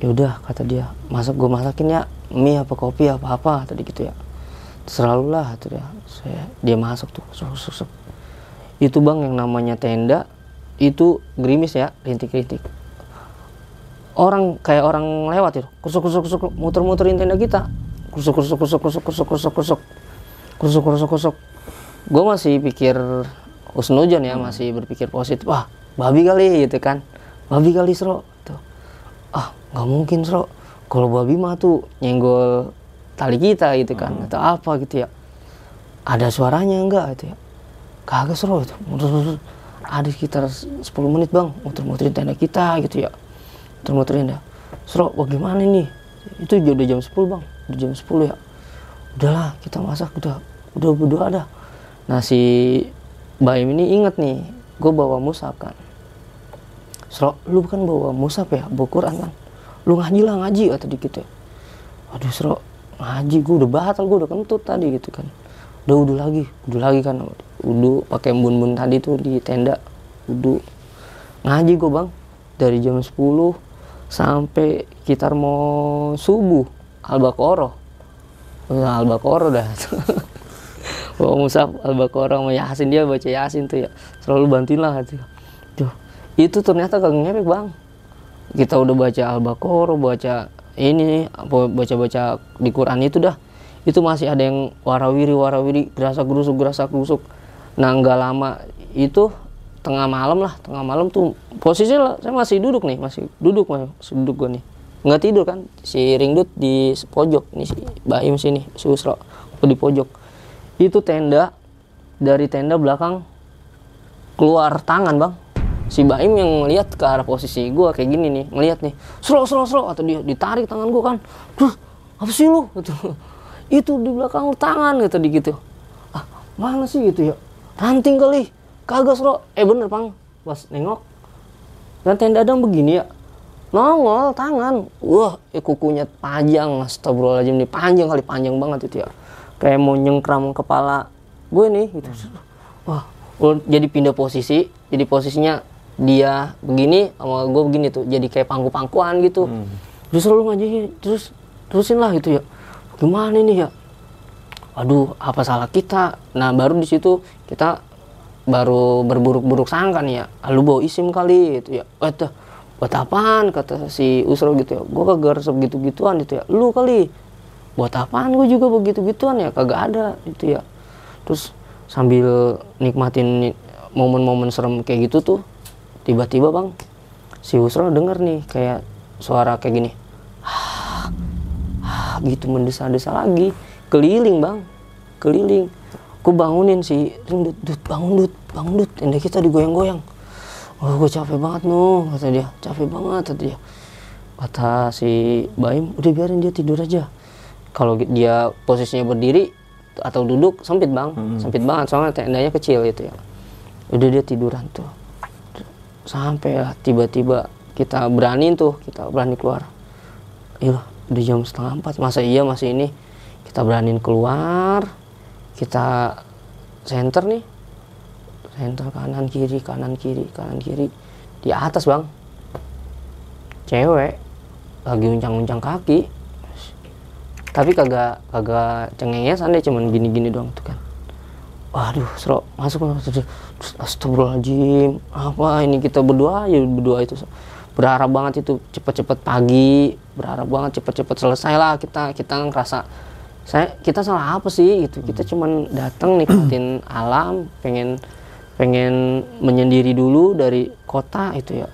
ya udah kata dia. Masak gue masakin ya. Mie apa kopi apa apa tadi gitu ya. Selalu lah kata dia. Saya dia masuk tuh sok, sok. itu bang yang namanya tenda itu gerimis ya rintik-rintik. Orang kayak orang lewat itu. Kusuk kusuk kusuk muter-muterin tenda kita. Kusuk kusuk kusuk kusuk kusuk kusuk kusuk kusuk kusuk kusuk gue masih pikir usnujon ya masih berpikir positif. Wah babi kali gitu kan. Babi kali sro. tuh ah nggak mungkin sro. Kalau babi mah tuh nyenggol tali kita gitu kan atau apa gitu ya. Ada suaranya enggak gitu ya? Kagak sro itu. Ada sekitar 10 menit bang. Muter-muterin tenda kita gitu ya. Muter-muterin ya. Sro bagaimana nih? Itu udah jam 10 bang. Udah jam 10 ya. Udahlah kita masak. Udah udah berdoa dah. Nah si Baim ini inget nih. Gue bawa musab kan Sro, lu kan bawa musab ya, bawa Quran kan? Lu ngaji lah ngaji kata dikit ya. Aduh Sro, ngaji gue udah batal gue udah kentut tadi gitu kan. Udah udah lagi udah lagi kan. Udah pakai bun-bun tadi tuh di tenda. Udah ngaji gue bang dari jam 10 sampai sekitar mau subuh. Al-baqarah. Nah, al-baqarah dah. Bawa musaf al-baqarah sama yasin. Dia baca yasin tuh ya. Selalu bantuin lah gitu itu ternyata kagak ngepek bang. Kita udah baca al-baqarah baca ini baca-baca di Quran itu dah. Itu masih ada yang warawiri warawiri gerasa gerusuk gerasa gerusuk. Nah nggak lama itu tengah malam lah tengah malam tuh posisinya saya masih duduk nih masih duduk masih duduk gue nih. Nggak tidur kan si ringdut di pojok nih si Baim sini si aku di pojok. Itu tenda dari tenda belakang keluar tangan bang si Baim yang ngeliat ke arah posisi gue kayak gini nih ngeliat nih slow slow slow atau dia ditarik tangan gue kan terus apa sih lu? Gitu. Itu di belakang lu tangan gitu di gitu. Ah mana sih? Gitu ya. Ranting kali. Kagak slow eh bener bang pas nengok dan tenda dang begini ya. Nongol tangan. Wah eh, kukunya panjang astagfirullahaladzim nih panjang kali panjang banget itu ya. Kayak mau nyengkram kepala gue nih gitu. Wah gua jadi pindah posisi jadi posisinya dia begini sama gue begini tuh jadi kayak pangku-pangkuan gitu. Terus selalu ngaji terus terusin lah gitu ya. Gimana ini ya? Aduh apa salah kita? Nah baru di situ kita baru berburuk-buruk sangka nih ya. "Ah, lu bawa isim kali gitu ya. Eh tuh, buat apaan? Kata si Usro gitu ya. Gue kagak resep gitu-gituan gitu ya. Lu kali. Buat apaan gue juga begitu-gituan ya? Kagak ada gitu ya. Terus sambil nikmatin momen-momen serem kayak gitu tuh tiba-tiba bang si Usro denger nih kayak suara kayak gini. Ah, gitu mendesa-desa lagi. Keliling bang. Keliling. Aku bangunin si Ring, dut, bangun dut. Bangun dut. Tenda kita digoyang-goyang. Oh gue capek banget no kata dia. Capek banget kata dia. Kata si Baim udah biarin dia tidur aja. Kalau dia posisinya berdiri atau duduk sempit bang. Sempit banget soalnya tendanya kecil gitu ya. Udah dia tiduran tuh sampai lah tiba-tiba kita berani tuh kita berani keluar. Iya udah jam setengah empat. Masa iya masih ini? Kita beraniin keluar kita center nih. Center kanan kiri kanan kiri kanan kiri. Di atas bang. Cewek lagi uncang-uncang kaki. Tapi kagak kagak cengengesan deh cuman gini-gini doang tuh kan. Waduh seru. Masuk masuk astagfirullahaladzim. Apa ini kita berdoa ya berdoa itu. Berharap banget itu cepet-cepet pagi. Berharap banget cepet-cepet selesai lah. Kita kita ngerasa saya kita salah apa sih? Gitu. Kita cuman datang nikmatin alam pengen pengen menyendiri dulu dari kota itu ya.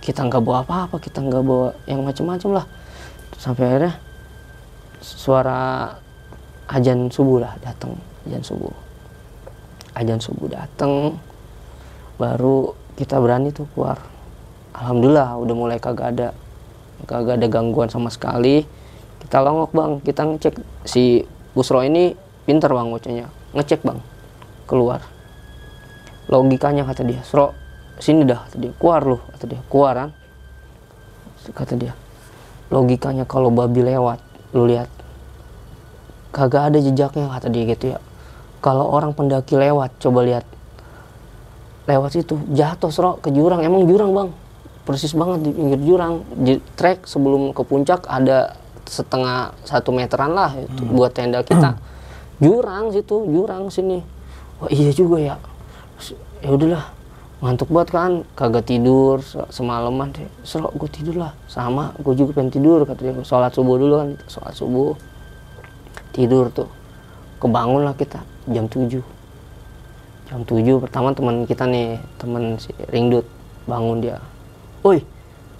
Kita nggak bawa apa-apa kita nggak bawa yang macam-macam lah. Sampai akhirnya suara ajan subuh lah datang ajan subuh. Ajan subuh datang baru kita berani tuh keluar. Alhamdulillah udah mulai kagak ada kagak ada gangguan sama sekali. Kita longok bang. Kita ngecek. Si Usro ini pinter bang bocahnya ngecek bang. Keluar. Logikanya kata dia. Sro sini dah kata dia. Keluar lu kata dia. Keluar kan? Kata dia. Logikanya kalau babi lewat lu lihat. Kagak ada jejaknya kata dia gitu ya. Kalau orang pendaki lewat coba lihat lewat situ jatuh Sro ke jurang. Emang jurang bang. Persis banget di pinggir jurang. Di trek sebelum ke puncak ada setengah satu meteran lah itu buat tenda kita. Jurang situ jurang sini. Wah iya juga ya. Ya udahlah. Ngantuk banget kan. Kagak tidur se- semalaman deh. Serok gue tidur lah. Sama gue juga pengen tidur kata dia sholat subuh dulu kan. Sholat subuh. Tidur tuh. Kebangun lah kita. Jam 7 jam 7 pertama teman kita nih teman si Ringdut bangun dia. Woi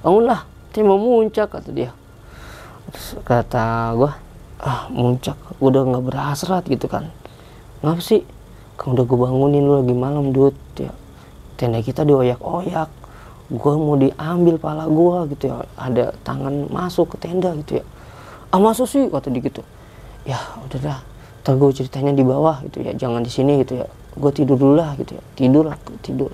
bangunlah dia mau muncak kata dia. Terus kata gua ah muncak udah nggak berhasrat gitu kan. Ngapa sih? Kan udah gue bangunin lu lagi malam dud ya tenda kita dioyak-oyak. Gua mau diambil pala gua gitu ya. Ada tangan masuk ke tenda gitu ya. Ah masuk sih? kata dia gitu. Ya udah dah gue ceritanya di bawah gitu ya. Jangan di sini gitu ya gue tidur dulu lah gitu ya. Tidur lah tidur.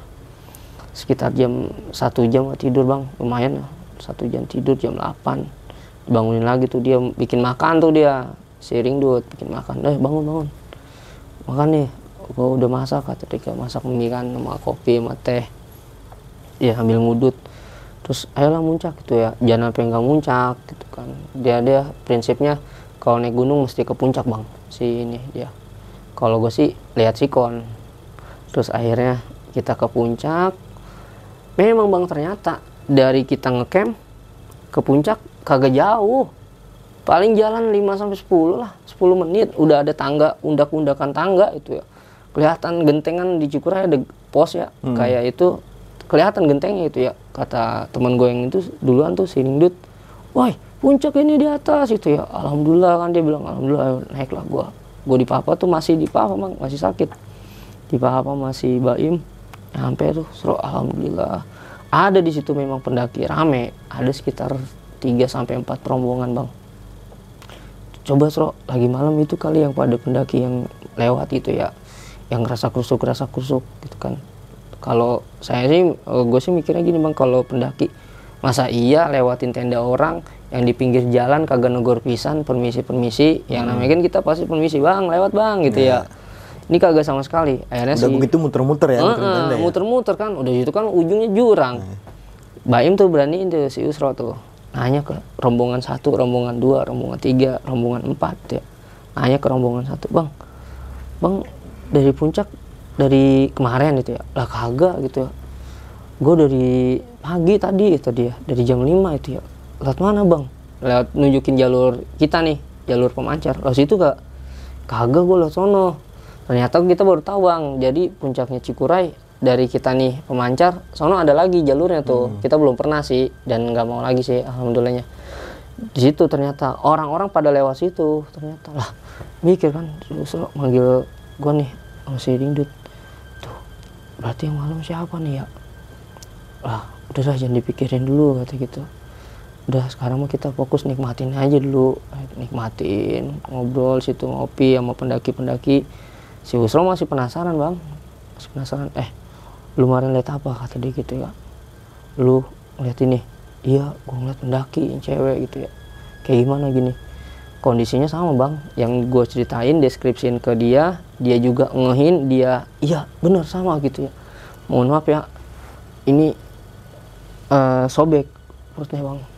Sekitar jam satu jam tidur bang. Lumayan lah. Satu jam tidur jam 8 bangunin lagi tuh dia bikin makan tuh dia. Sharing duit bikin makan. Eh bangun bangun. Makan nih. Gue udah masak kata dia. Masak mie kan sama kopi sama teh. Ya ambil ngudut. Terus ayolah muncak gitu ya. Jangan sampai nggak muncak gitu kan. Dia dia prinsipnya kalau naik gunung mesti ke puncak bang. Si ini dia kalau gue sih lihat sikon terus akhirnya kita ke puncak. Memang bang ternyata dari kita ngecamp ke puncak kagak jauh. Paling jalan 5 sampai 10 lah 10 menit. Udah ada tangga undak-undakan tangga itu ya. Kelihatan gentengan di Cikuray ada pos ya. Kayak itu kelihatan gentengnya itu ya kata teman gue yang itu duluan tuh si Ningdut. Woi puncak ini di atas itu ya. Alhamdulillah kan dia bilang. Alhamdulillah naiklah gue gue di papa tuh masih di papa bang masih sakit. Di papa masih baim. Nyampe tuh seru. Alhamdulillah. Ada di situ memang pendaki rame. Ada sekitar 3 sampai 4 rombongan bang. Coba Sro lagi malam itu kali yang pada pendaki yang lewat itu ya. Yang ngerasa krusuk ngerasa krusuk gitu kan. Kalau saya sih gue sih mikirnya gini bang. Kalau pendaki masa iya lewatin tenda orang yang di pinggir jalan kagak negor pisan permisi permisi yang namanya kan kita pasti permisi bang lewat bang gitu ya. Ini kagak sama sekali. Akhirnya Udah si begitu muter-muter ya, muter Heeh, tenda ya. muter-muter kan. Udah itu kan ujungnya jurang. Baim tuh beraniin tuh si Usro tuh. Nanya ke rombongan satu rombongan dua rombongan tiga rombongan empat ya. Nanya ke rombongan satu bang bang dari puncak dari kemarin itu ya? Lah kagak gitu ya. Gue dari pagi tadi itu dia dari jam 5 itu ya lewat mana bang? Lewat nunjukin jalur kita nih jalur pemancar. Lewat situ gak kagak gue lewat sono. Ternyata kita baru tahu bang. Jadi puncaknya Cikuray dari kita nih pemancar sono ada lagi jalurnya tuh. Kita belum pernah sih dan nggak mau lagi sih alhamdulillahnya. Di situ ternyata orang-orang pada lewat situ. Ternyata lah mikir kan Susro manggil gue nih sama si Dingdut tuh berarti yang malam siapa nih ya? Lah udah dah jangan dipikirin dulu kata gitu udah sekarang mah kita fokus nikmatin aja dulu. Nikmatin ngobrol situ ngopi sama pendaki-pendaki. Si Usro masih penasaran bang. Masih penasaran. Eh lu kemarin lihat apa? Kata dia gitu ya. Lu ngeliat ini? Iya gua ngeliat pendaki cewek gitu ya. Kayak gimana gini? Kondisinya sama bang. Yang gue ceritain deskripsiin ke dia dia juga ngehin dia iya bener sama gitu ya. Mohon maaf ya. Ini eh, sobek perutnya bang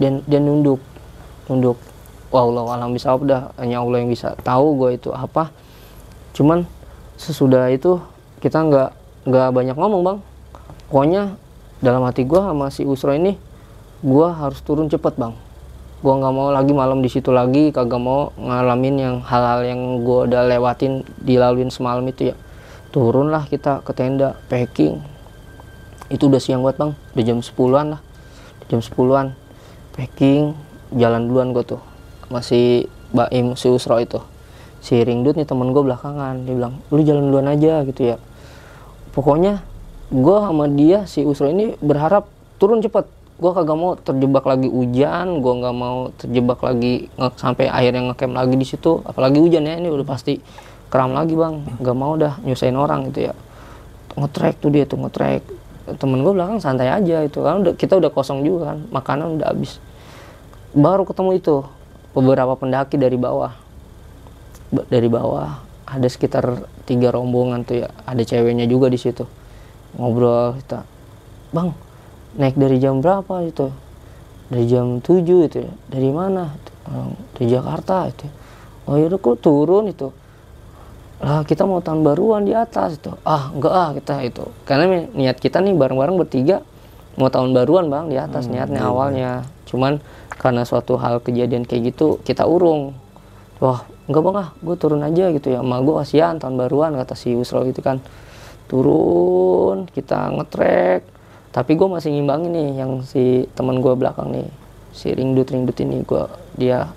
dan dan nunduk. Nunduk. Wah Allah alam bisa apa dah? Hanya Allah yang bisa tahu gue itu apa. Cuman sesudah itu kita nggak nggak banyak ngomong bang. Pokoknya dalam hati gue sama si Usro ini gue harus turun cepet bang. Gue nggak mau lagi malam di situ lagi kagak mau ngalamin yang hal-hal yang gue udah lewatin dilaluin semalam itu ya. Turunlah kita ke tenda packing. Itu udah siang banget bang. Udah jam 10-an lah. Jam 10-an packing jalan duluan gue tuh. Masih Baim si Usro itu. Si Ringdut nih temen gue belakangan. Dia bilang lu jalan duluan aja gitu ya. Pokoknya gue sama dia si Usro ini berharap turun cepet. Gue kagak mau terjebak lagi hujan gue nggak mau terjebak lagi sampai akhirnya ngecamp lagi di situ. Apalagi hujan ya ini udah pasti keram lagi bang. Nggak mau dah nyusahin orang gitu ya. Ngetrek tuh dia tuh ngetrek temen gue belakang santai aja itu kan. Kita udah kosong juga kan. Makanan udah habis baru ketemu itu beberapa pendaki dari bawah. Ba- dari bawah. Ada sekitar tiga rombongan tuh ya. Ada ceweknya juga di situ. Ngobrol kita bang naik dari jam berapa itu? Dari jam 7 itu ya. Dari mana? "Oh, dari Jakarta itu. Oh yaudah kok turun itu? Lah kita mau tahun baruan di atas itu. Ah enggak ah kita itu. Karena niat kita nih bareng-bareng bertiga mau tahun baruan bang di atas niatnya awalnya cuman karena suatu hal kejadian kayak gitu kita urung. Wah enggak bang ah gue turun aja gitu ya. Emak gue kasihan tahun baruan kata si Usro gitu kan. Turun kita ngetrek. Tapi gue masih ngimbangin nih yang si teman gue belakang nih. Si ringdut ringdut ini gue dia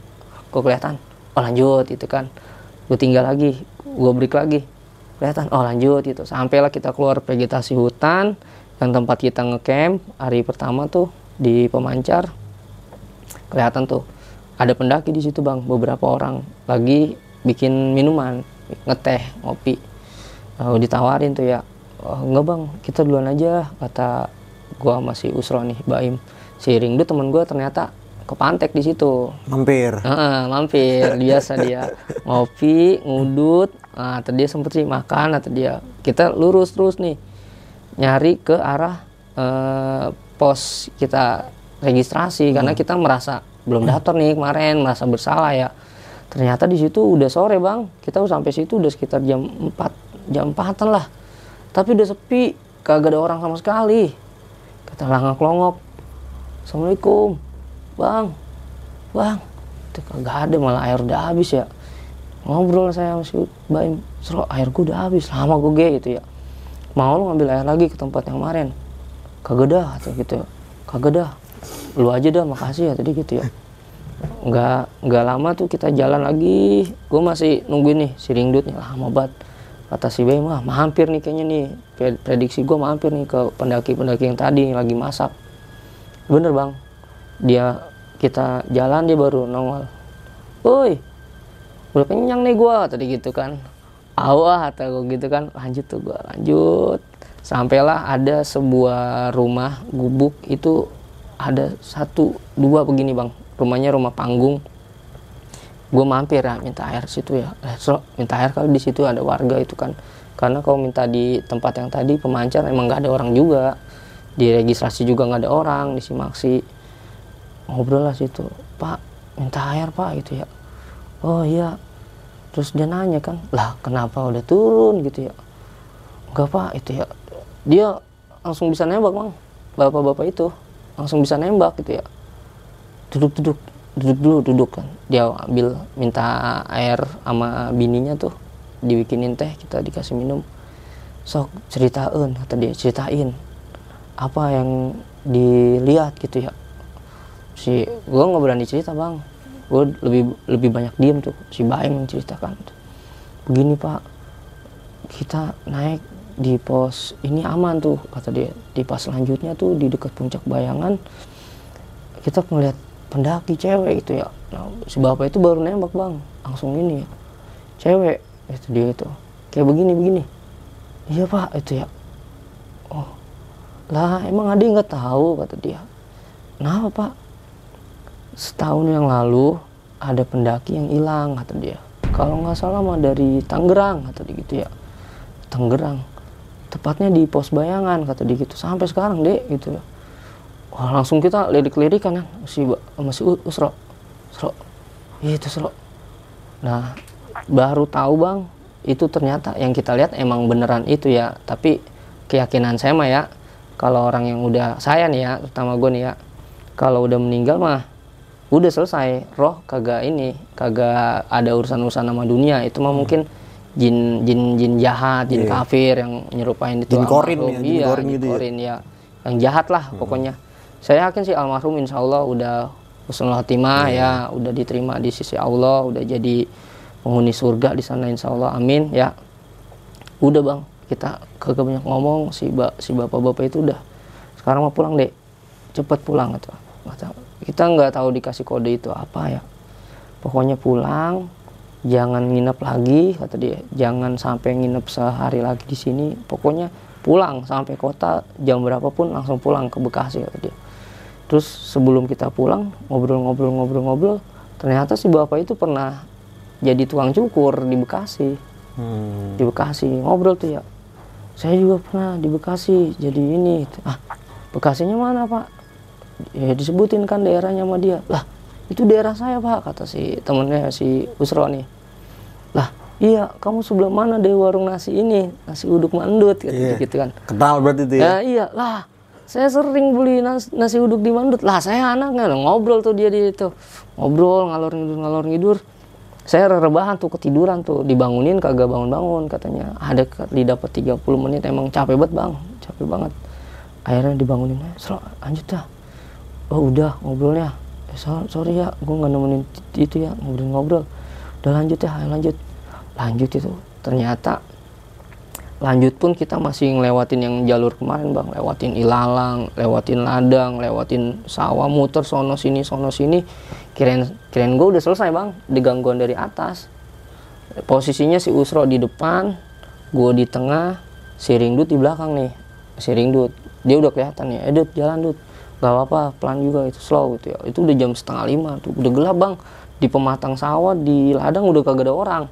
gue kelihatan. Oh lanjut itu kan. Gue tinggal lagi gue break lagi. Kelihatan oh lanjut gitu. Sampailah kita keluar vegetasi hutan yang tempat kita ngecamp hari pertama tuh di pemancar kelihatan tuh. Ada pendaki di situ bang. Beberapa orang lagi bikin minuman ngeteh ngopi. Lalu ditawarin tuh ya "Oh, enggak bang. Kita duluan aja kata gua masih usro nih Baim. Si Ringdu temen gua ternyata kepantek di situ. Mampir. Heeh, mampir. Biasa dia ngopi ngudut. Nah, atau dia sempet sih makan atau dia kita lurus terus nih. Nyari ke arah eh, pos kita registrasi karena kita merasa belum daftar nih kemarin merasa bersalah ya. Ternyata di situ udah sore bang. Kita sampai situ udah sekitar jam 4 jam 4 lah. Tapi udah sepi kagak ada orang sama sekali. Kata langak longok assalamualaikum bang bang. Itu kagak ada malah air udah habis ya. Ngobrol saya sama si Baim Sro air gue udah habis lama gue ge gitu ya. Mau lu ngambil air lagi ke tempat yang kemarin? Kagak dah atau gitu. Kagak dah lu aja dah makasih ya tadi gitu ya. Nggak nggak lama tuh kita jalan lagi. Gue masih nungguin nih si ringdut nih. Lama banget. Kata si Baim mah hampir nih kayaknya nih. Pre- prediksi gue mampir nih ke pendaki-pendaki yang tadi yang lagi masak. Bener bang. Dia kita jalan dia baru nongol. Woi udah kenyang nih gua tadi gitu kan. Awah atau gitu kan. Lanjut tuh gua lanjut. Sampailah ada sebuah rumah gubuk itu ada satu dua begini bang. Rumahnya rumah panggung. Gue mampir ya minta air situ ya. Eh, Sro, minta air kalau di situ ada warga itu kan. Karena kalau minta di tempat yang tadi pemancar emang nggak ada orang juga. Di registrasi juga nggak ada orang di simaksi. Ngobrol lah situ. Pak minta air pak gitu ya. Oh iya. Terus dia nanya kan lah kenapa udah turun? gitu ya. Enggak pak itu ya. Dia langsung bisa nembak bang. Bapak-bapak itu langsung bisa nembak gitu ya. Duduk-duduk duduk dulu duduk kan. Dia ambil minta air sama bininya tuh dibikinin teh kita dikasih minum. Sok ceritain kata dia ceritain apa yang dilihat gitu ya. Si gue nggak berani cerita bang. Gue lebih lebih banyak diem tuh si Baim menceritakan begini pak kita naik di pos ini aman tuh kata dia. Di pos selanjutnya tuh di dekat puncak bayangan kita ngeliat pendaki cewek itu ya. Nah, si bapak itu baru nembak bang. Langsung ini ya cewek itu dia itu. Kayak begini begini. Iya pak itu ya. Oh lah emang adi nggak tahu kata dia. Kenapa pak? Setahun yang lalu ada pendaki yang hilang kata dia. Kalau nggak salah mah dari Tangerang dia gitu ya. Tangerang tepatnya di pos bayangan kata dia gitu. Sampai sekarang dek gitu. Wah, langsung kita lirik-lirik kan si U- Usro. Usro. Itu Usro. Nah baru tahu bang itu ternyata yang kita lihat emang beneran itu ya. Tapi keyakinan saya mah ya kalau orang yang udah saya nih ya terutama gue nih ya kalau udah meninggal mah udah selesai. Roh kagak ini kagak ada urusan-urusan sama dunia. Itu mah mungkin jin jin jin jahat jin Iya. kafir yang nyerupain itu Jin korin ya, jin iya korin jin gitu ya. korin ya yang jahat lah pokoknya. Saya yakin sih almarhum insya Allah udah husnul khotimah Iya. ya udah diterima di sisi Allah udah jadi penghuni surga di sana insya Allah amin ya. Udah bang. Kita kagak banyak ngomong si ba, si bapak-bapak itu udah. Sekarang mau pulang deh cepet pulang gitu kita nggak tahu dikasih kode itu apa ya. Pokoknya pulang jangan nginep lagi kata dia. Jangan sampai nginep sehari lagi di sini. Pokoknya pulang sampai kota jam berapapun langsung pulang ke Bekasi kata dia. Terus sebelum kita pulang ngobrol-ngobrol-ngobrol-ngobrol ternyata si bapak itu pernah jadi tukang cukur di Bekasi. Hmm. di Bekasi. Ngobrol tuh ya. Saya juga pernah di Bekasi jadi ini. Ah Bekasinya mana pak? Ya disebutin kan daerahnya sama dia. Lah itu daerah saya pak kata si temennya si Usro nih. Lah iya kamu sebelah mana dari warung nasi ini? Nasi uduk mandut gitu, Iya. gitu kan. Kenal berarti itu ya? ya iya lah saya sering beli nas- nasi uduk di mandut. Lah saya anaknya ngobrol tuh dia di itu. Ngobrol ngalor ngidur ngalor ngidur. Saya rebahan tuh ketiduran tuh. Dibangunin kagak bangun-bangun katanya. Ada kali dapat 30 menit emang capek banget bang. Capek banget. Akhirnya dibangunin "Eh, Sro, lanjut dah. Oh udah ngobrolnya. eh, sorry ya gue nggak nemenin itu ya ngobrol-ngobrol. Udah lanjut ya ayo lanjut. Lanjut itu ternyata lanjut pun kita masih ngelewatin yang jalur kemarin bang. Lewatin ilalang lewatin ladang lewatin sawah muter sono sini sono sini. Kirain kirain gue udah selesai bang di gangguan dari atas. Posisinya si Usro di depan gue di tengah si Ringdut di belakang nih si Ringdut. Dia udah kelihatan ya edut jalan dut gak apa-apa pelan juga itu slow gitu ya. Itu udah jam setengah lima tuh udah gelap bang. Di pematang sawah di ladang udah kagak ada orang.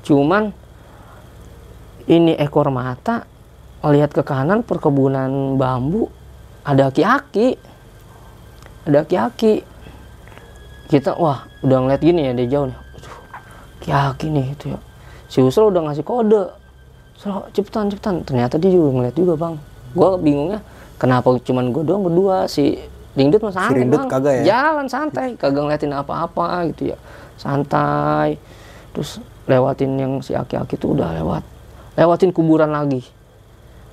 Cuman ini ekor mata lihat ke kanan perkebunan bambu ada aki-aki. Ada aki-aki. Kita wah udah ngeliat gini ya dari jauh nih. Aki-aki nih itu ya. Si Usro udah ngasih kode. Usro cepetan cepetan. Ternyata dia juga ngeliat juga bang. Gua bingungnya kenapa cuman gue doang berdua? Si Ringdut mah santai Ringdut bang. kagak ya? jalan santai. Kagak ngeliatin apa-apa gitu ya. Santai. Terus lewatin yang si aki-aki itu udah lewat. Lewatin kuburan lagi.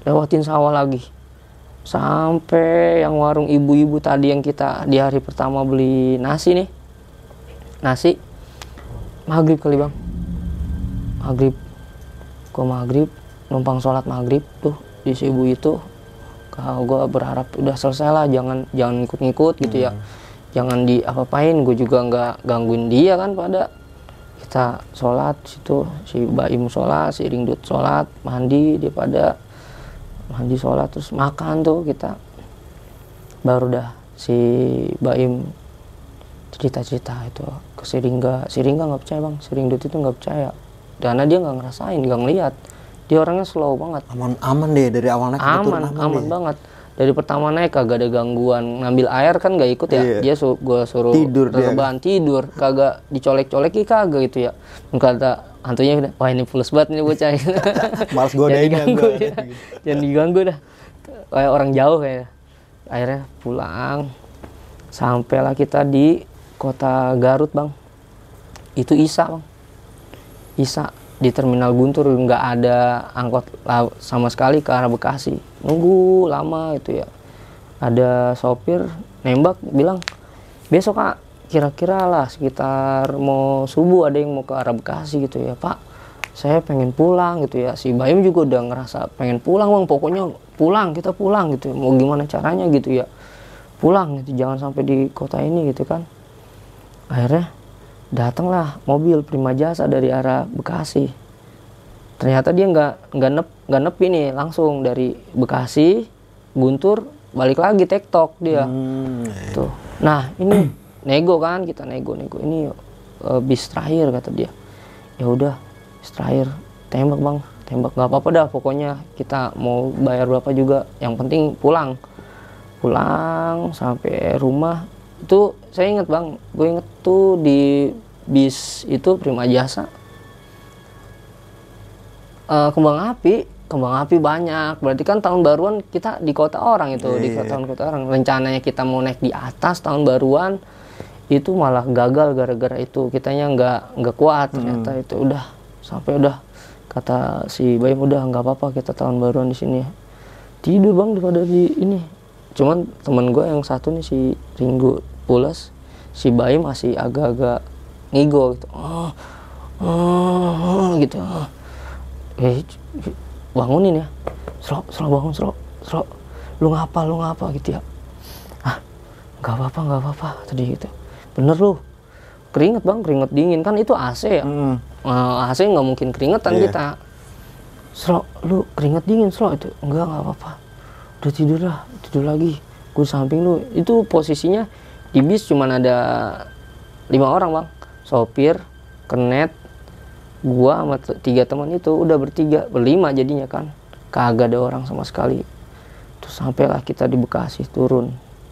Lewatin sawah lagi. Sampai yang warung ibu-ibu tadi yang kita di hari pertama beli nasi nih. Nasi. Maghrib kali bang. Maghrib. Gua maghrib? Numpang sholat maghrib tuh di si ibu itu kalau gue berharap udah selesai lah jangan jangan ngikut-ngikut gitu ya. Jangan di apa-apain gue juga nggak gangguin dia kan pada. Kita sholat situ si Baim sholat si Ringdut sholat mandi dia pada mandi sholat terus makan tuh kita. Baru dah si Baim cerita-cerita itu ke si Ringga. Si Ringga nggak percaya bang. Si Ringdut itu nggak percaya. Karena dia nggak ngerasain nggak ngeliat dia orangnya slow banget. Aman aman deh dari awal naik turun aman aman deh. banget. Dari pertama naik kagak ada gangguan ngambil air kan nggak ikut ya? Iya. dia su gua suruh Tidur dia. rebahan tidur kagak dicolek-colek kagak gitu ya. Kata hantunya wah ini fulus banget nih bocah Males Jangan godain ya, diganggu ya. jangan diganggu dah. Kayak orang jauh ya. Akhirnya pulang. Sampailah kita di kota Garut bang. Itu Isa bang. Isa di terminal Guntur nggak ada angkot sama sekali ke arah Bekasi. Nunggu lama itu ya. Ada sopir nembak bilang besok kak kira-kira lah sekitar mau subuh ada yang mau ke arah Bekasi gitu ya. Pak saya pengen pulang gitu ya. Si Bayim juga udah ngerasa pengen pulang bang pokoknya pulang kita pulang gitu mau gimana caranya gitu ya. Pulang gitu. Jangan sampai di kota ini gitu kan. Akhirnya datanglah mobil prima jasa dari arah Bekasi. Ternyata dia nggak nggak nep nggak nepi nih langsung dari Bekasi Guntur balik lagi tektok dia. Hmm, ya. tuh. Nah ini nego kan kita nego nego. Ini eh, bis terakhir kata dia. Ya udah bis terakhir. Tembak bang. Tembak nggak apa-apa dah pokoknya kita mau bayar berapa juga. Yang penting pulang. Pulang sampai rumah itu saya inget bang. Gue inget tuh di bis itu Prima Jasa. Eh, kembang api kembang api banyak. Berarti kan tahun baruan kita di kota orang itu di Iya. kota kota orang. Rencananya kita mau naik di atas tahun baruan itu malah gagal gara-gara itu. Kitanya nggak nggak kuat ternyata itu. Udah sampai udah kata si Bayam udah nggak apa-apa kita tahun baruan di sini. Tidur bang daripada di ini cuman temen gue yang satu nih si Ringgo Pules si Bayam masih agak-agak ngigo gitu. Oh, oh, oh, gitu. Eh c- c- bangunin ya. Sro, Sro bangun Sro Sro lu ngapa lu ngapa gitu ya. Ah nggak apa-apa nggak apa-apa tadi gitu. Bener lu. Keringet bang keringet dingin. Kan itu AC ya? Hmm. Eh, AC nggak mungkin keringetan Iya. kita. Sro, lu keringet dingin Sro itu. Enggak nggak apa-apa udah tidur lah tidur lagi. Gue samping lu. Itu posisinya di bis cuman ada lima orang bang. Sopir kenet gua sama tiga teman itu udah bertiga berlima jadinya kan. Kagak ada orang sama sekali. Terus sampailah kita di Bekasi turun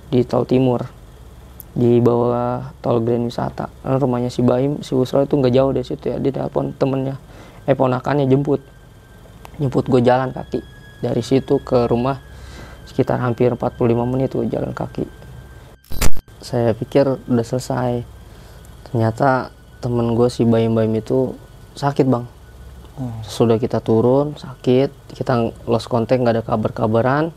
di tol timur di bawah tol Grand Wisata. Karena rumahnya si Baim si Usra itu nggak jauh dari situ ya. Dia telepon temennya. Eh ponakannya jemput. Jemput gue jalan kaki dari situ ke rumah sekitar hampir 45 menit gue jalan kaki. Saya pikir udah selesai. Ternyata temen gue si Baim Baim itu sakit bang. Sudah kita turun sakit kita lost contact nggak ada kabar-kabaran.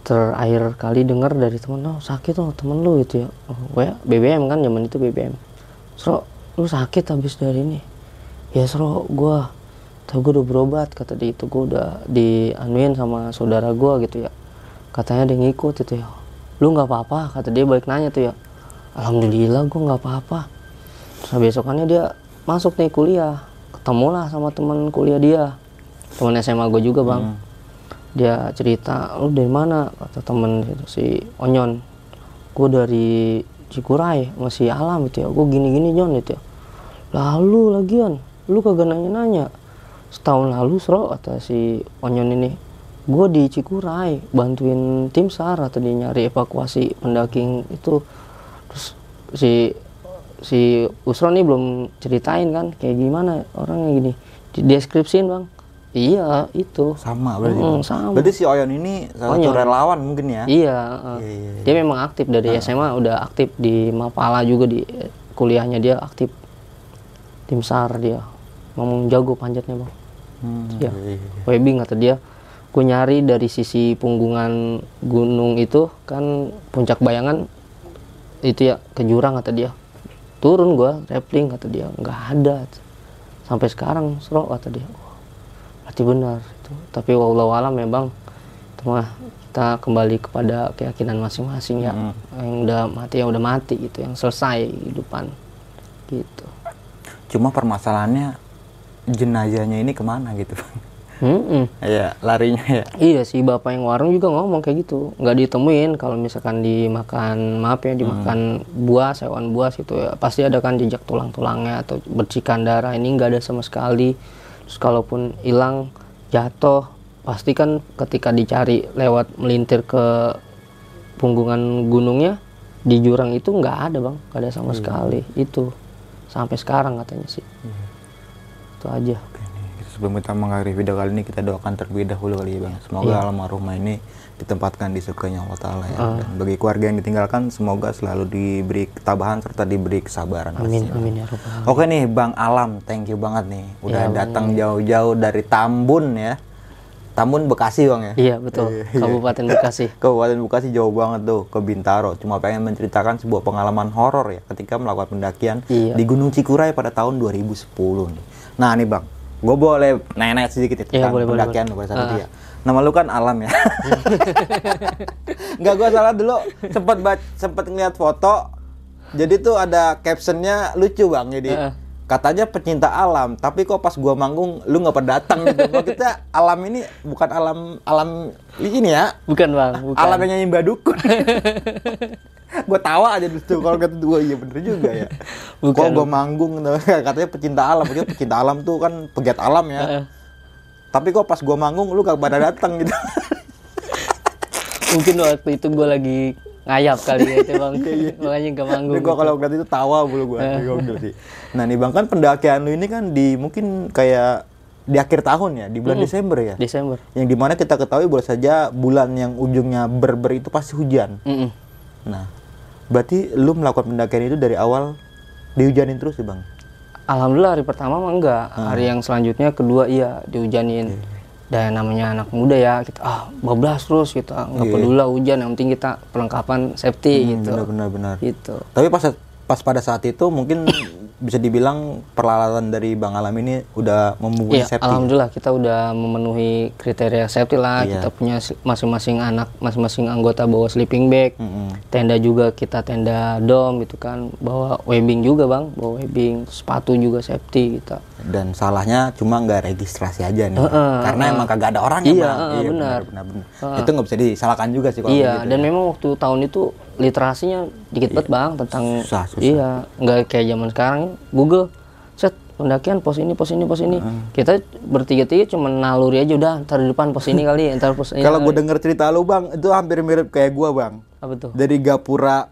Terakhir kali dengar dari temen lo sakit lo temen lu gitu ya. Oh, ya BBM kan zaman itu BBM Sro lu sakit habis dari ini. Ya Sro gua tau gue udah berobat kata dia itu. Gue udah dianuin sama saudara gua gitu ya. Katanya dia ngikut itu ya. Lu nggak apa-apa kata dia balik nanya tuh ya. Alhamdulillah gua nggak apa-apa. Terus besokannya dia masuk nih kuliah. Ketemulah sama teman kuliah dia. Teman SMA gue juga bang. Dia cerita lu dari mana? Kata temen gitu, si Onyon. Gue dari Cikuray masih alam gitu ya. Gue gini gini Jon gitu ya. Lalu lagian. Lu kagak nanya nanya setahun lalu sro kata si Onyon ini gue di Cikuray bantuin tim SAR atau dia nyari evakuasi pendaking itu terus si si Usron nih belum ceritain kan kayak gimana orangnya gini di deskripsiin bang iya itu Sama berarti. Mm, sama. Berarti si Oyon ini salah satu Onyon. relawan mungkin ya? Iya, uh, Iya, iya, iya. dia memang aktif dari SMA udah aktif di Mapala juga di kuliahnya dia aktif tim SAR dia ngomong jago panjatnya bang Hmm, iya. webbing kata dia. Gue nyari dari sisi punggungan gunung itu kan puncak bayangan itu ya ke jurang kata dia. Turun gua rappling kata dia. Nggak ada. Sampai sekarang serok kata dia. Berarti benar itu tapi wallahu alam ya bang itu mah kita kembali kepada keyakinan masing-masing ya. Yang udah mati yang udah mati gitu. Yang selesai kehidupan gitu. Cuma permasalahannya jenazahnya ini ke mana gitu. Bang? Mm-mm. Iya, larinya ya. Iya sih bapak yang warung juga ngomong kayak gitu. Nggak ditemuin kalau misalkan dimakan maaf ya dimakan buah hewan buas gitu ya. Pasti ada kan jejak tulang-tulangnya atau bercikan darah ini nggak ada sama sekali. Terus kalaupun hilang jatuh pasti kan ketika dicari lewat melintir ke punggungan gunungnya di jurang itu nggak ada bang. Nggak ada sama sekali. Itu sampai sekarang katanya sih itu aja Oke, nih, kita sebelum kita mengakhiri video kali ini kita doakan terlebih dahulu kali ya bang. Semoga Iya. almarhumah ini ditempatkan di surganya Allah Taala ya. Ah. Dan bagi keluarga yang ditinggalkan semoga selalu diberi ketabahan serta diberi kesabaran. amin pastinya. amin ya. Oke nih Bang Alam, thank you banget nih udah Iya, Bang. datang jauh-jauh dari Tambun ya. Tambun Bekasi Bang ya. iya betul Kabupaten Bekasi Kabupaten Bekasi jauh banget tuh ke Bintaro. Cuma pengen menceritakan sebuah pengalaman horor ya ketika melakukan pendakian Iya. di Gunung Cikuray pada tahun 2010 nih. Nah nih Bang, gue boleh nanya-nanya sedikit ya Iya, tentang boleh, boleh, pendakian lu pada saat itu Ah. ya. Nama lu kan Alam ya. Enggak gue salah dulu sempat sempat ngeliat foto. Jadi tuh ada captionnya lucu bang. Jadi Heeh. Katanya pecinta alam, tapi kok pas gua manggung lu nggak pada datang gitu. Gua kita alam ini bukan alam alam ini ya, bukan bang bukan alam yang nyanyi Mbak Dukun. gue tawa aja dulu kalau kata dua iya bener juga ya. Bukan. Kok gue manggung katanya pecinta alam, maksudnya pecinta alam tuh kan pegiat alam ya. Tapi kok pas gua manggung lu gak pada datang gitu. mungkin waktu itu gue lagi ngayap kali ya itu bang makanya gak manggung Tapi gua kalau ngeliat itu tawa bulu sih. Nah nih bang kan pendakian lu ini kan di mungkin kayak di akhir tahun ya, di bulan Desember ya. Desember Yang di mana kita ketahui boleh saja bulan yang ujungnya berber itu pasti hujan. Mm-mm. Nah, berarti lu melakukan pendakian itu dari awal dihujanin terus sih bang? Alhamdulillah hari pertama mah enggak hari yang selanjutnya kedua iya dihujanin dan namanya anak muda ya kita ah bablas terus gitu ah, nggak Iya. peduli lah hujan yang penting kita perlengkapan safety gitu Benar-benar benar. gitu Tapi pas pas pada saat itu mungkin bisa dibilang peralatan dari Bang Alam ini udah memenuhi Iya, safety. alhamdulillah kita udah memenuhi kriteria safety lah. Iya. Kita punya si- masing-masing anak, masing-masing anggota bawa sleeping bag. Mm-mm. Tenda juga kita tenda dom gitu kan. Bawa webbing juga bang, bawa webbing. Sepatu juga safety kita. Dan salahnya cuma nggak registrasi aja nih. Bang. Heeh, Karena emang kagak ada orang Iya, Bang. heeh, benar. benar, benar. Itu nggak bisa disalahkan juga sih kalau iya, begitu dan ya. memang waktu tahun itu literasinya dikit banget bang tentang Susah, susah. iya, nggak kayak zaman sekarang Google set pendakian pos ini pos ini pos ini kita bertiga-tiga cuma naluri aja udah ntar di depan pos ini kali ntar pos ini Kalau gue denger cerita lu bang, itu hampir mirip kayak gua bang. apa tuh Dari Gapura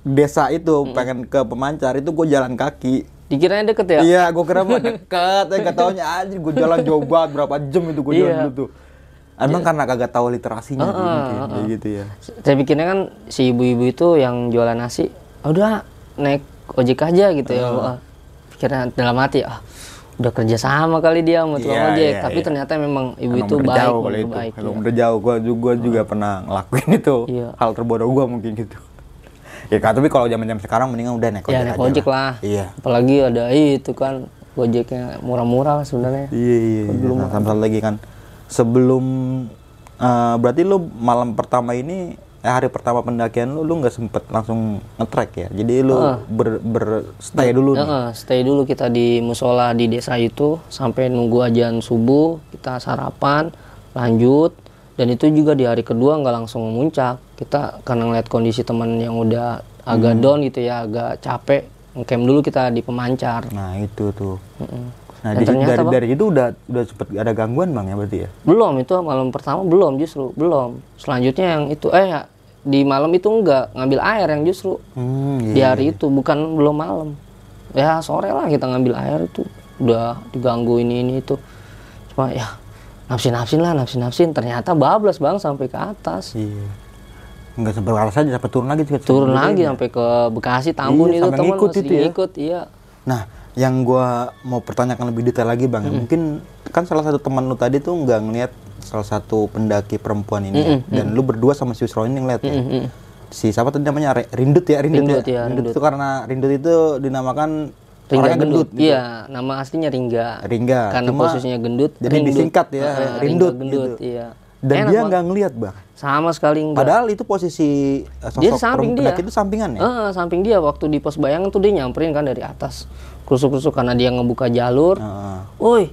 desa itu pengen ke pemancar itu gue jalan kaki. dikiranya deket ya Iya, gue kira mah deket, ya gak taunya aja gue jalan jauh banget berapa jam itu gue jalan Iya. dulu tuh. Emang karena kagak tahu literasinya sih, mungkin, kayak gitu ya. saya pikirnya kan si ibu-ibu itu yang jualan nasi "Ah, udah naik ojek aja gitu ya Wah, pikirnya dalam hati ah udah kerja sama kali dia sama tukang Iya, ojek iya, tapi iya. ternyata memang ibu Emang itu baik jauh kalau itu. baik iya. bener jauh, gue juga, juga pernah ngelakuin itu. Iya. Hal terbodoh gue mungkin gitu. Ya kan, tapi kalau zaman zaman sekarang mendingan udah naik ojek ya naik aja ojek lah Iya. apalagi ada itu kan gojeknya murah-murah sebenarnya Iya iya. iya. Nah, sama satu lagi kan sebelum eh, berarti lu malam pertama ini eh, hari pertama pendakian lu lu nggak sempet langsung ngetrek ya. Jadi lu ber, ber- stay dulu nih. Heeh, stay dulu kita di musola di desa itu sampai nunggu ajan subuh kita sarapan lanjut dan itu juga di hari kedua nggak langsung memuncak kita karena ngeliat kondisi teman yang udah agak Hmm. down gitu ya agak capek ngecamp dulu kita di pemancar Nah itu tuh. Mm-mm. Nah Dan di, ternyata, dari Bang- dari itu udah udah sempet ada gangguan bang ya berarti ya. belum itu malam pertama belum justru belum. Selanjutnya yang itu eh ya, di malam itu enggak ngambil air yang justru. Hmm, di hari itu bukan belum malam. Ya sore lah kita ngambil air itu. Udah diganggu ini ini itu. Cuma ya nafsin nafsin lah nafsin nafsin ternyata bablas bang sampai ke atas. Iya. Nggak sempet alas aja sampai turun lagi. turun lagi sampai ke Bekasi Tambun Iya, itu teman masih itu ya. ngikut iya. Nah, yang gua mau pertanyakan lebih detail lagi bang, mungkin kan salah satu teman lu tadi tuh nggak ngelihat salah satu pendaki perempuan ini ya, dan lu berdua sama si Wisro ini ngeliat ya. Si siapa tadi namanya Rindut ya, Rindut, Rindut, ya. ya, Rindut itu karena Rindut itu dinamakan Ringga orangnya gendut, gendut. gitu. iya nama aslinya Ringga Ringga. karena Cuma posisinya gendut jadi Ringdut. disingkat ya, Ringga Rindut gendut gitu. iya Dan Enak, dia nggak ngelihat bang. sama sekali enggak Padahal itu posisi uh, dia sosok samping perempuan dia itu sampingan ya. Eh, samping dia waktu di pos bayangan tuh dia nyamperin kan dari atas krusuk-krusuk karena dia ngebuka jalur. Heeh. woi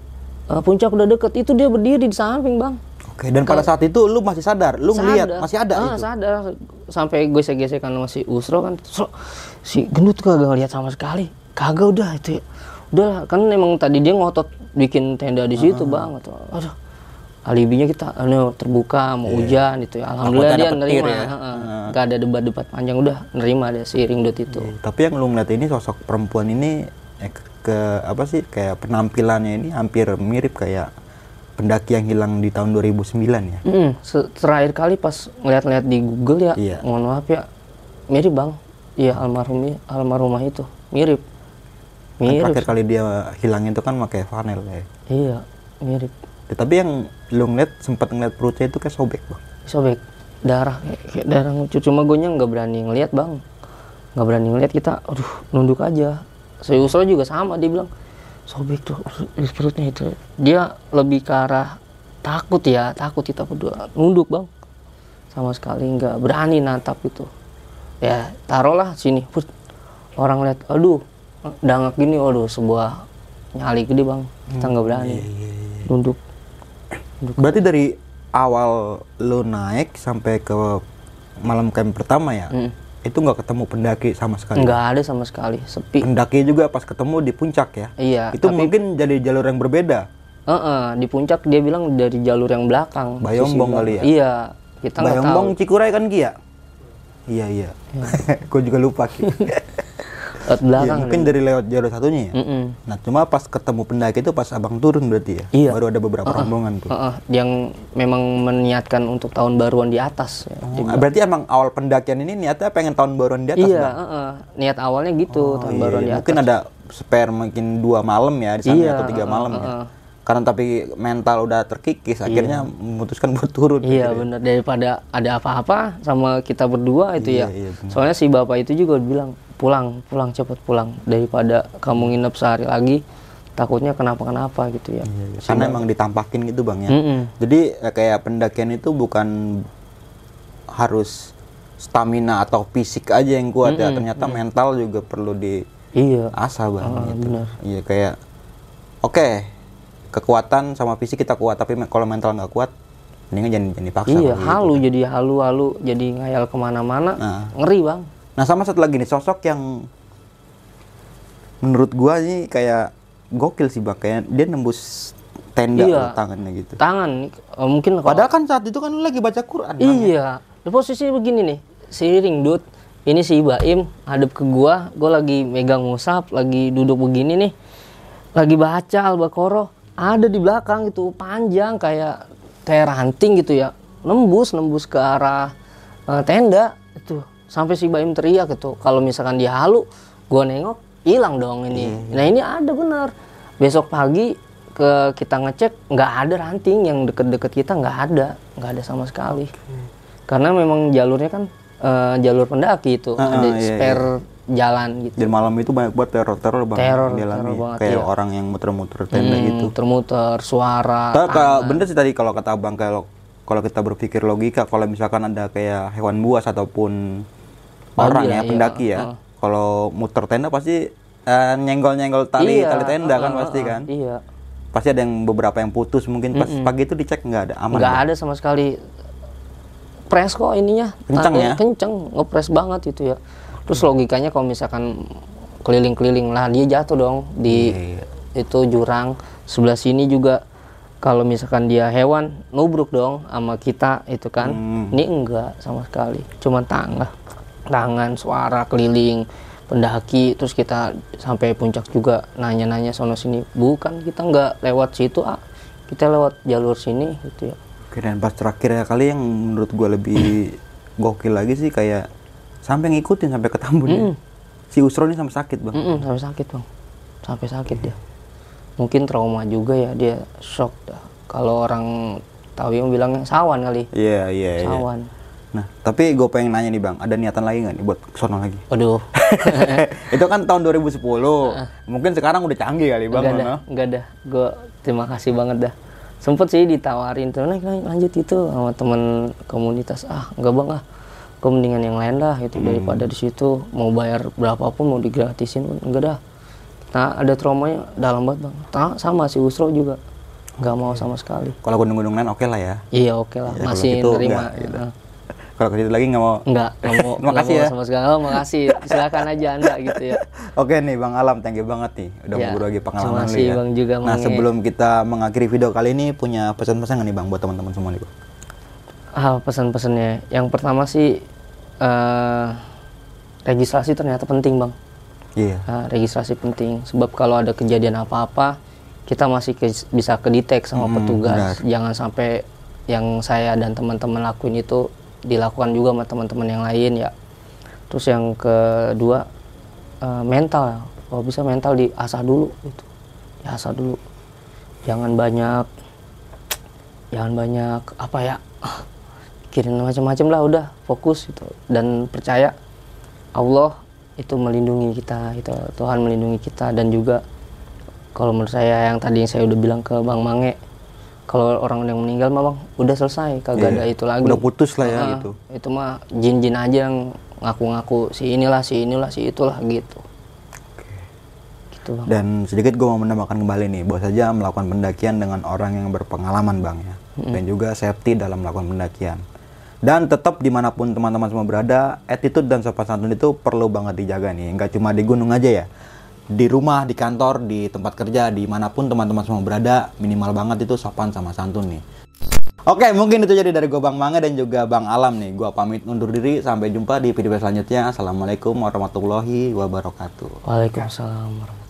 eh, puncak udah deket. Itu dia berdiri di samping bang. Oke, dan pada saat itu lu masih sadar, lu ngelihat Sadar. masih ada Ah, itu. sadar. Sampai gesek-gesek kan masih usro kan. "Sro, si gendut kagak ngeliat sama sekali. Kagak udah itu ya. Udah kan emang tadi dia ngotot bikin tenda di situ bang. Atau aduh alibinya kita anu, terbuka mau hujan gitu ya. Alhamdulillah dia nerima. ya. heeh. nggak ada debat-debat panjang udah nerima deh si ringdut itu. Tapi yang lu ngeliat ini sosok perempuan ini eh, ke, ke- apa sih kayak penampilannya ini hampir mirip kayak pendaki yang hilang di tahun 2009 ya. Mm, terakhir kali pas ngeliat-ngeliat di Google ya, Iya. mohon maaf ya, mirip bang. Iya almarhum almarhumah itu mirip, Kan mirip. terakhir kali dia hilang itu kan pakai flanel ya. Iya mirip. Ya, tapi yang lu ngeliat sempat ngeliat perutnya itu kayak sobek bang. Sobek darah kayak, kayak darah ngucur cuma gue nggak berani ngeliat bang, nggak berani ngeliat kita, aduh nunduk aja. Saya Usro juga sama dia bilang sobek tuh di perutnya itu. Dia lebih ke arah takut ya, takut kita berdua nunduk bang. Sama sekali nggak berani nantap itu. Ya taruhlah sini, Put. orang lihat, aduh dangak gini, aduh sebuah nyali gede bang, kita nggak berani nunduk. Berarti dari awal lu naik sampai ke malam camp pertama ya, Mm. Itu nggak ketemu pendaki sama sekali. Nggak ada sama sekali, sepi. Pendaki juga pas ketemu di puncak ya. Iya, Itu mungkin jadi jalur yang berbeda. Heeh, di puncak dia bilang dari jalur yang belakang. Bayombong kali ya? Iya, kita nggak tahu. Bayombong Cikuray kan Kia? Iya iya. Gue juga lupa Ki. Lewat Iya, belakang. mungkin dari lewat jalur satunya ya. Mm-mm. Nah cuma pas ketemu pendaki itu pas abang turun berarti ya. Iya. Baru ada beberapa rombongan tuh. Heeh, yang memang meniatkan untuk tahun baruan di atas. ya. Oh, berarti emang awal pendakian ini niatnya pengen tahun baruan di atas iya, Bang? heeh. niat awalnya gitu tahun Iya, baruan di atas. Mungkin ada spare mungkin dua malam ya di sana Iya, atau tiga malam ya. heeh. Karena tapi mental udah terkikis akhirnya memutuskan buat turun. Iya benar daripada ada apa-apa sama kita berdua itu Iya, ya. iya. Soalnya si bapak itu juga bilang pulang pulang cepet pulang daripada kamu nginep sehari lagi takutnya kenapa-kenapa gitu ya Karena emang ditampakin gitu bang ya. Mm-mm. Jadi eh, kayak pendakian itu bukan harus stamina atau fisik aja yang kuat ya. Ternyata mental juga perlu iya diasah bang. Ah, gitu. benar. Iya kayak oke kekuatan sama fisik kita kuat tapi me- kalau mental nggak kuat mendingan jangan jangan dipaksa. iya gitu. halu jadi halu-halu jadi ngayal ke mana-mana Nah. ngeri bang Nah sama satu lagi nih sosok yang menurut gua nih kayak gokil sih bang kayak dia nembus tenda Iya. tangannya gitu. tangan eh, mungkin kalau- Padahal kan saat itu kan lu lagi baca Quran. Bang. Iya, di posisinya begini nih, seiring dud. Ini si Baim hadap ke gua, gua lagi megang musab, lagi duduk begini nih, lagi baca al-baqarah, ada di belakang itu panjang kayak kayak ranting gitu ya, nembus nembus ke arah eh, tenda itu, sampai si Baim teriak gitu. Kalau misalkan dia halu, gua nengok, hilang dong ini. Nah ini ada benar. Besok pagi ke kita ngecek nggak ada ranting yang deket-deket kita nggak ada, nggak ada sama sekali karena memang jalurnya kan eh, jalur pendaki itu Ah, ada iya, spare jalan gitu Dan malam itu banyak banget teror-teror bang. Teror, yang dialami. teror banget, Kayak iya. orang yang muter-muter tenda Hmm, gitu. muter-muter suara kalau bener sih tadi kalau kata abang kalau kalau kita berpikir logika kalau misalkan ada kayak hewan buas ataupun orang iya, ya iya. pendaki ya, Heeh. kalau muter tenda pasti eh, nyenggol-nyenggol tali Iya, tali tenda kan ah, pasti ah, kan. iya Pasti ada yang beberapa yang putus mungkin pas pagi itu dicek nggak ada aman. nggak ada sama sekali press kok ininya Kencang ya? kenceng ngepres banget itu ya terus logikanya kalau misalkan keliling-keliling lah dia jatuh dong di Iya. itu jurang sebelah sini juga kalau misalkan dia hewan nubruk dong sama kita itu kan Hmm. ini enggak sama sekali cuma tangga tangan suara keliling pendaki terus kita sampai puncak juga nanya-nanya sono sini bukan kita nggak lewat situ ah kita lewat jalur sini gitu ya Oke, dan pas terakhir ya kali yang menurut gua lebih gokil lagi sih kayak sampai ngikutin sampai ke Tambun. ya. Si Usro ini sampai sakit bang. Mm-mm, sampai sakit bang sampai sakit dia mungkin trauma juga ya dia shock dah kalau orang tahu yang bilangnya sawan kali Iya iya iya. sawan Nah tapi gue pengen nanya nih bang, ada niatan lagi nggak nih buat sono lagi? waduh. Itu kan tahun 2010. Mungkin sekarang udah canggih kali bang. enggak dah enggak dah gue terima kasih banget dah. Sempet sih ditawarin tuh "Naik, naik, lanjut itu sama temen komunitas. Ah enggak bang ah. Gue mendingan yang lain lah itu daripada di situ. Mau bayar berapapun mau digratisin pun enggak dah. Nah ada traumanya dalam banget bang. Ta- sama si Usro juga. Nggak mau sama sekali. Kalau gunung-gunung lain oke lah ya. Iya oke lah, Ya, masih gitu nerima. enggak, gitu. Kalau ke situ lagi nggak mau. Enggak, nggak mau, nggak Makasih ya. sama sekali. Oh, makasih. Silakan aja anda gitu ya. Oke nih bang Alam, thank you banget nih udah Ya, berbagi pengalaman terima kasih, ya. Bang, juga, nah Mange. sebelum kita mengakhiri video kali ini punya pesan-pesan nggak nih bang buat teman-teman semua nih bang? Ah, pesan-pesannya. Yang pertama sih eh registrasi ternyata penting, Bang. Iya. Nah, registrasi penting sebab kalau ada kejadian apa-apa kita masih ke- bisa kedetek sama Hmm, petugas. Jangan sampai yang saya dan teman-teman lakuin itu dilakukan juga sama teman-teman yang lain ya. Terus yang kedua eh, mental, kalau bisa mental diasah dulu gitu. Diasah dulu. Jangan banyak jangan banyak apa ya pikirin macam-macam lah udah fokus gitu dan percaya Allah itu melindungi kita itu Tuhan melindungi kita dan juga kalau menurut saya yang tadi yang saya udah bilang ke Bang Mange kalau orang yang meninggal mah bang udah selesai kagak Iya. ada itu lagi Udah putus lah ya Ah, gitu. itu mah jin-jin aja yang ngaku-ngaku si inilah si inilah si itulah gitu gitu bang Dan sedikit gue mau menambahkan kembali nih, bahwa saja melakukan pendakian dengan orang yang berpengalaman bang ya, dan juga safety dalam melakukan pendakian. Dan tetap di mana pun teman-teman semua berada, attitude dan sopan santun itu perlu banget dijaga nih. Nggak cuma di gunung aja ya, di rumah, di kantor, di tempat kerja, di mana pun teman-teman semua berada, minimal banget itu sopan sama santun nih. Oke, mungkin itu jadi dari gue Bang Manga dan juga Bang Alam nih. Gua pamit undur diri, sampai jumpa di video selanjutnya. Assalamualaikum warahmatullahi wabarakatuh. Waalaikumsalam warahmatullahi